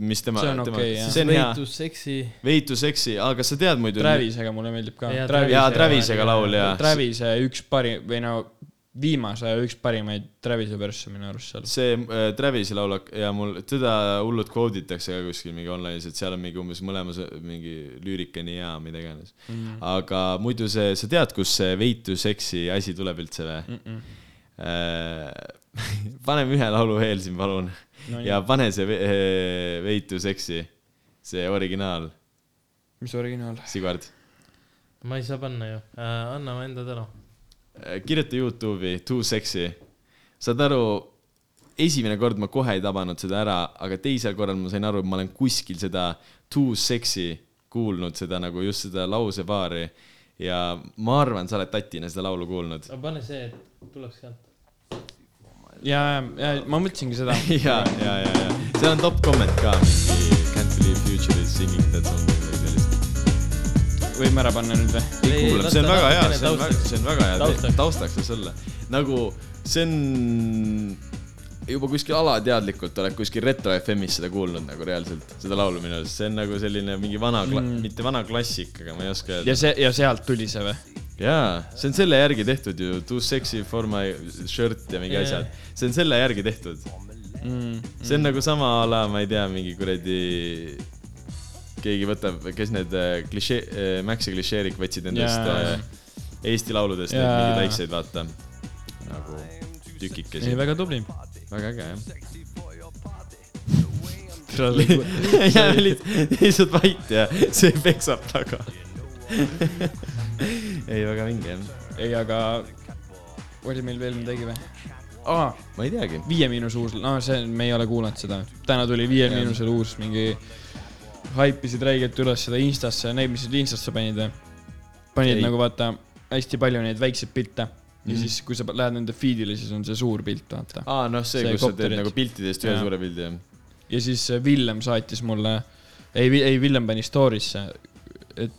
mis tema, See on tema jah., see on hea, võitlus, seksi. Veitu seksi, aga kas sa tead muidu? Travisega mulle meeldib ka. Jaa, Travisega laul ja Travise üks parim või no viimase aja üks parimaid Travise versse minu arust seal. see äh, Travisi laul ja mul teda hullult quote itakse ka kuskil mingi online'is, et seal on mingi umbes mõlemas mingi lüürika nii hea, mida iganes mm. -hmm. aga muidu see, sa tead, kust see veitu seksi asi tuleb üldse või mm? -mm. paneme ühe laulu veel siin, palun No ja pane see ve- veitu seksi, see originaal, mis originaal? Sigvard. ma ei saa panna ju äh,, anna enda tänu. Kirjuta Youtube'i Too Sexy. saad aru, esimene kord ma kohe ei tabanud seda ära, aga teisel korral ma sain aru, et ma olen kuskil seda Too Sexy kuulnud, seda nagu just seda lausepaari. ja ma arvan, sa oled tatina seda laulu kuulnud. aga pane see, et tuleks sealt. ja, ja ma mõtlesingi seda. ja, ja, ja, ja seal on top comment ka Can't believe future is singing that song. Võime ära panna nüüd või? kuulab, see on väga hea, see on väga, see on väga hea Taustaks., taustaks võiks olla. nagu see on juba kuskil alateadlikult oled kuskil Retro FM-is seda kuulnud nagu reaalselt, seda laulu minu arust, see on nagu selline mingi vana mm., mitte vana klassik, aga ma ei oska öelda ja. see, ja sealt tuli see või? jaa, see on selle järgi tehtud ju, Too sexy for my shirt ja mingi Jaa. asjad. see on selle järgi tehtud. Mm. see on nagu sama a la, ma ei tea, mingi kuradi keegi võtab, kes need äh, klišee, Maxi klišeerik võtsid nendest Jaa. äh, Eesti lauludest need Jaa. mingeid väikseid, vaata. nagu ei, tükikesi. väga tubli. väga äge jah. jääme lihtsalt vait ja see peksab taga. ei, väga vinge jah. ei, aga oli meil veel midagi või? aa, ma ei teagi. Viie Miinuse uus, no see, me ei ole kuulanud seda. täna tuli Viie. Miinusel uus mingi, haipisid räigelt üles seda Instasse, neid, mis sa Instasse panid panid Ei. nagu vaata hästi palju neid väikseid pilte. ja siis, kui sa lähed nende feed'ile, siis on see suur pilt, vaata. aa, noh, see, See kus sa teed kopterid. nagu piltidest ühe suure pildi, jah. ja siis äh, Villem saatis mulle, ei, ei Villem pani story'sse, et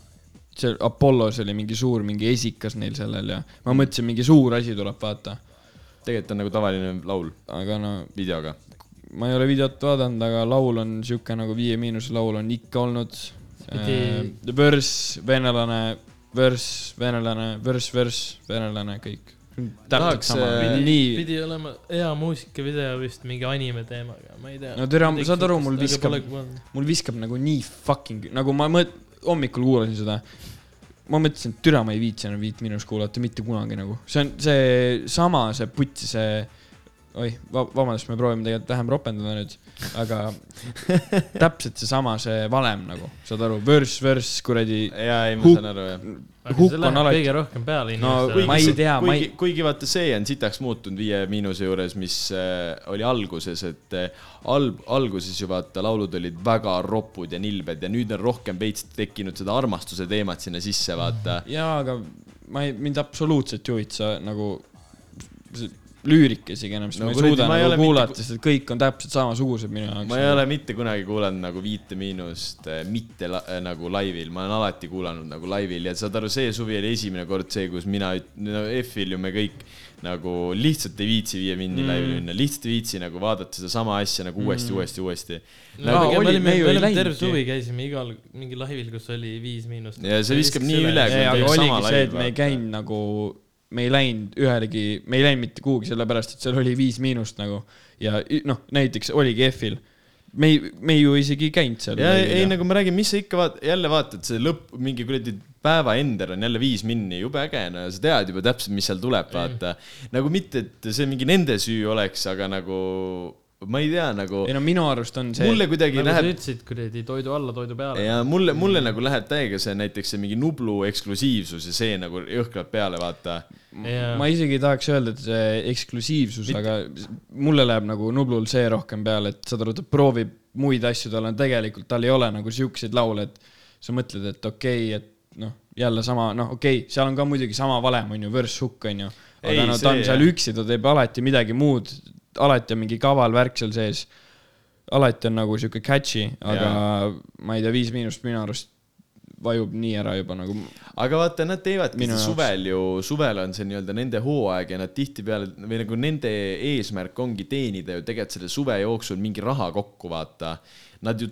see Apollos oli mingi suur, mingi esikas neil sellel ja ma mõtlesin, mingi suur asi tuleb, vaata. tegelikult on nagu tavaline laul aga no videoga. Ma ei ole videot vaadanud, aga laul on sihuke nagu Viie Miinuse laul on ikka olnud. Pidi- Verss, venelane, verss, venelane, verss, verss, venelane, kõik. täpselt Tahaks, sama äh,, nii. pidi olema hea muusikavideo vist mingi anime teemaga, ma ei tea. No tere, saad aru, mul viskab- mul viskab nagu nii fucking, nagu ma mõt-, hommikul kuulasin seda. ma mõtlesin, et türa ma ei viitsi enam Viit Miinust kuulata mitte kunagi nagu, see on see sama, see putsi, see. oih, vabandust, me proovime tegelikult vähem ropendada nüüd, aga täpselt seesama, see valem nagu, saad aru, vörss, vörss, kuradi. jaa, ei, ma saan aru, jah. aga hukk see on läheb alati- kõige rohkem peale No inimestele ma ei tea, ma ei- kuigi, kuigi vaata, see on sitaks muutunud Viie Miinuse juures, mis äh, oli alguses, et äh, al-, alguses ju vaata, laulud olid väga ropud ja nilbed ja nüüd on rohkem veits tekkinud seda armastuse teemat sinna sisse, vaata. jaa, aga ma ei, mind absoluutselt ei huvita nagu see lüürik isegi enam, sest No ma ei kuradi, suuda ma ei nagu mitte kuulata ku-, sest kõik on täpselt samasugused minu jaoks. ma ei ole mitte kunagi kuulanud nagu Viite Miinust äh, mitte la, äh, nagu laivil, ma olen alati kuulanud nagu laivil ja saad aru, see suvi oli esimene kord see, kus mina, no F-il ju me kõik nagu lihtsalt ei viitsi Viie Minni mm. laivile minna, lihtsalt ei viitsi nagu vaadata sedasama asja nagu uuesti mm., uuesti, uuesti. no,. Aa, me oli, olime, me me olime terve suvi käisime igal mingi laivil, kus oli Viis Miinust. Ja see viskab nii üle, kui ei, on aga oligi see, et me ei käinud nagu, me ei läinud ühelegi, me ei läinud mitte kuhugi, sellepärast et seal oli viis miinust nagu ja noh, näiteks oligi F-il. me ei, me ju isegi ei käinud seal. ja ei, ei, nagu ma räägin, mis sa ikka vaat-, jälle vaatad, see lõpp, mingi kuradi päeva ender on jälle viis minni, jube äge, no sa tead juba täpselt, mis seal tuleb, vaata. nagu mitte, et see mingi nende süü oleks, aga nagu ma ei tea, nagu ei no minu arust on see. mulle kuidagi nagu läheb sa ütlesid, kuradi toidu alla, toidu peale. ja mulle, mulle nagu läheb täiega see näiteks see mingi Nublu eksklusiivsus ja see nagu jõhkralt peale, vaata. Jaa. ma isegi ei tahaks öelda, et see eksklusiivsus, aga mulle läheb nagu Nublul see rohkem peale, et saad aru, ta proovib muid asju, tal on tegelikult, tal ei ole nagu siukseid laule, et sa mõtled, et okei okay,, et noh, jälle sama, noh, okei okay,, seal on ka muidugi sama valem, on ju, verss hukk, on ju. aga Ei, no ta on see, seal jah. üksi, ta teeb alati midagi muud, alati on mingi kaval värk seal sees. alati on nagu sihuke catchy, aga ja. ma ei tea, Viis Miinust minu arust vajub nii ära juba nagu. aga vaata, nad teevadki suvel ju, suvel on see nii-öelda nende hooaeg ja nad tihtipeale või nagu nende eesmärk ongi teenida ju tegelikult selle suve jooksul mingi raha kokku, vaata. Nad ju,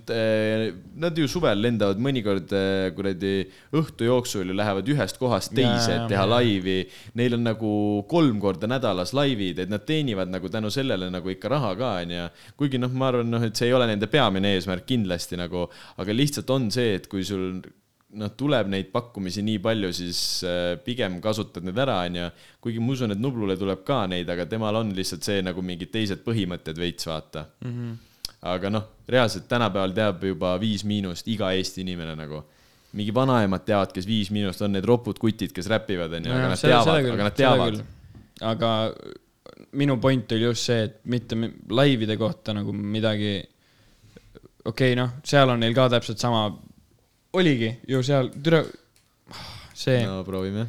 nad ju suvel lendavad mõnikord eh, kuradi õhtu jooksul ju lähevad ühest kohast teise, et teha laivi. Neil on nagu kolm korda nädalas laivid, et nad teenivad nagu tänu sellele nagu ikka raha ka, onju. kuigi noh, ma arvan, noh, et see ei ole nende peamine eesmärk kindlasti nagu, aga lihtsalt on see, et kui sul noh, tuleb neid pakkumisi nii palju, siis äh, pigem kasutad need ära, onju. kuigi ma usun, et Nublule tuleb ka neid, aga temal on lihtsalt see nagu mingid teised põhimõtted veits, vaata mm. -hmm. Aga noh, reaalselt tänapäeval teab juba Viis Miinust iga Eesti inimene nagu. mingi vanaemad teavad, kes Viis Miinust on, need ropud kutid, kes räpivad, onju, aga nad teavad, aga nad teavad. aga minu point oli just see, et mitte mi- laivide kohta nagu midagi. okei okay,, noh, seal on neil ka täpselt sama, oligi ju seal, türa, see no. proovime.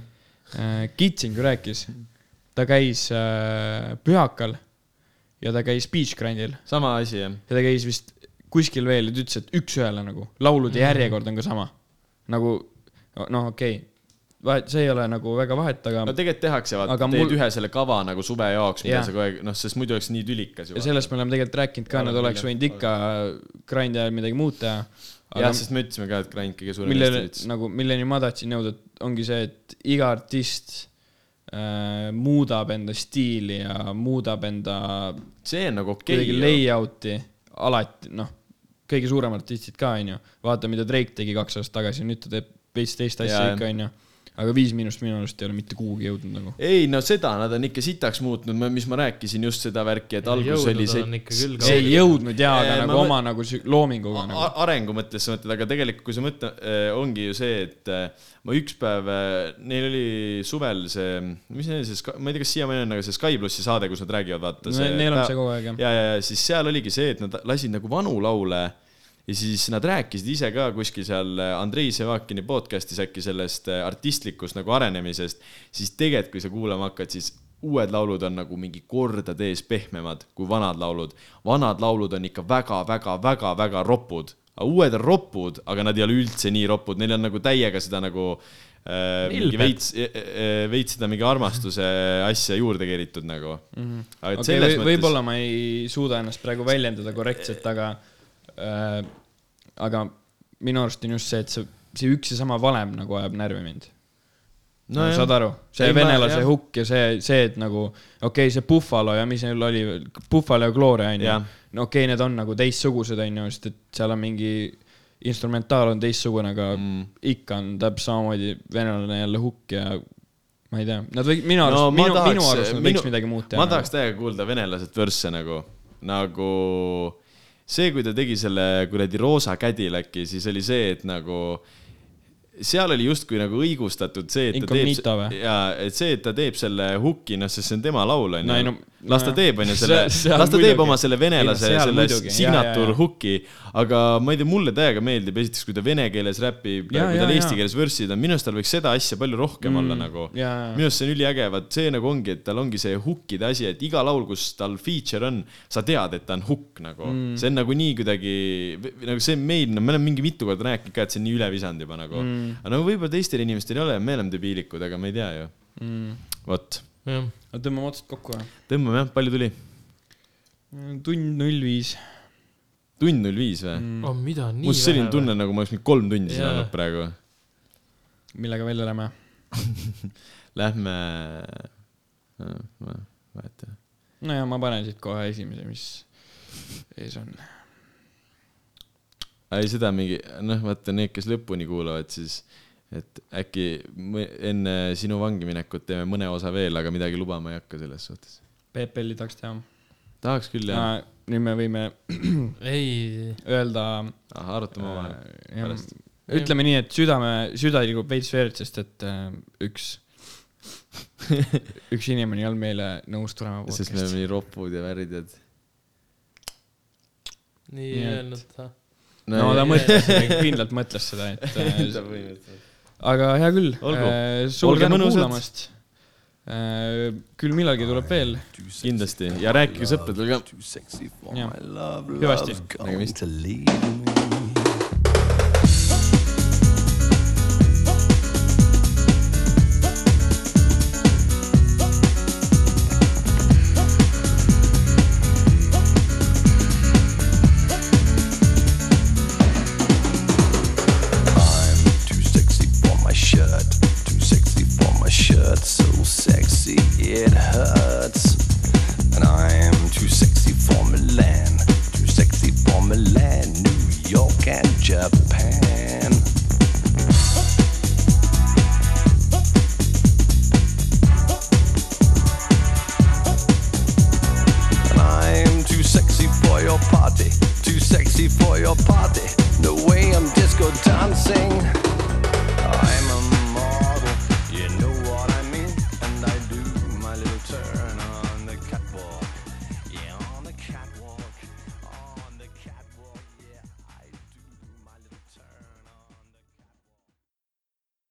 äh, Kitsing ju rääkis, ta käis äh, Pühakal ja ta käis Beach Grandil sama asi, jah. ja ta käis vist kuskil veel ja ta ütles, et üks-ühele nagu laulude järjekord on ka sama. nagu noh, okei okay., vahet, see ei ole nagu väga vahet, aga no tegelikult tehakse, vaata, Aga teed mul- ühe selle kava nagu suve jaoks, mida sa kogu aeg, noh, sest muidu oleks nii tülikas ju. ja sellest me oleme tegelikult rääkinud ka, nad oleks võinud ikka grind'i ajal midagi muud teha. jah, sest me ütlesime ka, et Grind kõige suurem millele nagu, milleni ma tahtsin jõuda, ongi see, et iga artist muudab enda stiili ja muudab enda see on nagu okei okay,. layout'i alati, noh, kõige suuremad artistid ka, onju. vaata, mida Drake tegi kaks aastat tagasi, nüüd ta teeb veits teist asja Jaa. ikka, onju. Aga Viis Miinust minu arust ei ole mitte kuhugi jõudnud nagu. ei no seda nad on ikka sitaks muutnud, mis ma rääkisin just seda värki, et alguses oli see ei jõudnud jaa, aga ma nagu mõt- oma nagu loominguga nagu. Arengu mõttes sa mõtled, aga tegelikult, kui sa mõtled, ongi ju see, et äh, ma üks päev, neil oli suvel see, mis neil see, ma ei tea, kas siiamaani on, aga see Sky plussi saade, kus nad räägivad, vaata. Neil on see kogu aeg jah. ja, ja, ja siis seal oligi see, et nad lasid nagu vanu laule ja siis nad rääkisid ise ka kuskil seal äh, Andrei Sevakini podcast'is äkki sellest äh, artistlikust nagu arenemisest, siis tegelikult, kui sa kuulama hakkad, siis uued laulud on nagu mingi kordades pehmemad kui vanad laulud. vanad laulud on ikka väga-väga-väga-väga ropud, uued on ropud, aga nad ei ole üldse nii ropud, neil on nagu täiega seda nagu äh, mingi veits, veits seda mingi armastuse asja juurde keritud nagu mm. -hmm. okay, selles või, mõttes. võib-olla ma ei suuda ennast praegu väljendada korrektselt, aga äh,, aga minu arust on just see, et see, see üks ja sama valem nagu ajab närvi mind no, no saad aru, see ei, venelase ma, hukk ja see, see, et nagu okei okay,, see Buffalo ja mis neil oli, Buffalo ja Gloria onju. no okei okay,, need on nagu teistsugused onju, sest et seal on mingi instrumentaal on teistsugune, aga mm. ikka on täpselt samamoodi venelane jälle hukk ja ma ei tea, nad või minu arust no,, minu, minu arust nad võiks midagi muud teha. ma tahaks täiega kuulda venelaselt vürsse nagu, nagu see, kui ta tegi selle kuradi roosa Cadillac'i, siis oli see, et nagu seal oli justkui nagu õigustatud see, et Incognito ta teeb, jaa, et see, et ta teeb selle hooki, noh, sest see on tema laul, onju. No, las ta teeb, onju, selle, las ta teeb oma selle venelase, selle signatuur hooki, aga ma ei tea, mulle täiega meeldib esiteks, kui ta vene keeles räpib, kui tal eesti keeles võrssid on, minu arust tal võiks seda asja palju rohkem mm, olla nagu. minu arust see on üliäge, vaat see nagu ongi, et tal ongi see hukkide asi, et iga laul, kus tal feature on, sa tead, et ta on hukk nagu. Mm.. see on nagu nii kuidagi, nagu see meil, no me oleme mingi mitu korda rääkinud ka, et see on nii üle visanud juba nagu. Mm.. Aga no võib-olla teistel inimestel ei ole, me oleme debiilikud, aga me ei tea ju mm.. vot. tõmbame otsad kokku või? tõmbame jah, palju tuli? tund null viis tund null viis või mm.? oh, mida, nii vähe? mul selline tunne, nagu ma oleks mingi kolm tundi siin olnud praegu. millega välja lähme Lähme, ma vahet ei ole. no ja ma panen siit kohe esimese, mis ees on. Ei, seda mingi, noh, vaata need, kes lõpuni kuulavad, siis et äkki enne sinu vangi minekut teeme mõne osa veel, aga midagi lubama ei hakka selles suhtes. PPL-i tahaks teha. tahaks küll, jah nüüd me võime ei öelda. arutame omavahel äh,. ütleme nii, et südame, süda liigub veits veerd, sest et äh, üks üks inimene ei olnud meile nõus tulema. sest me oleme nii ropud ja värdjad. nii öelnud ta. No, no ta mõtles seda, kindlalt mõtles seda, et äh, aga hea küll. Äh, suur tänu kuulamast Äh, küll millalgi tuleb veel. kindlasti ja rääkige sõpradele ka. hüvasti. nägemist.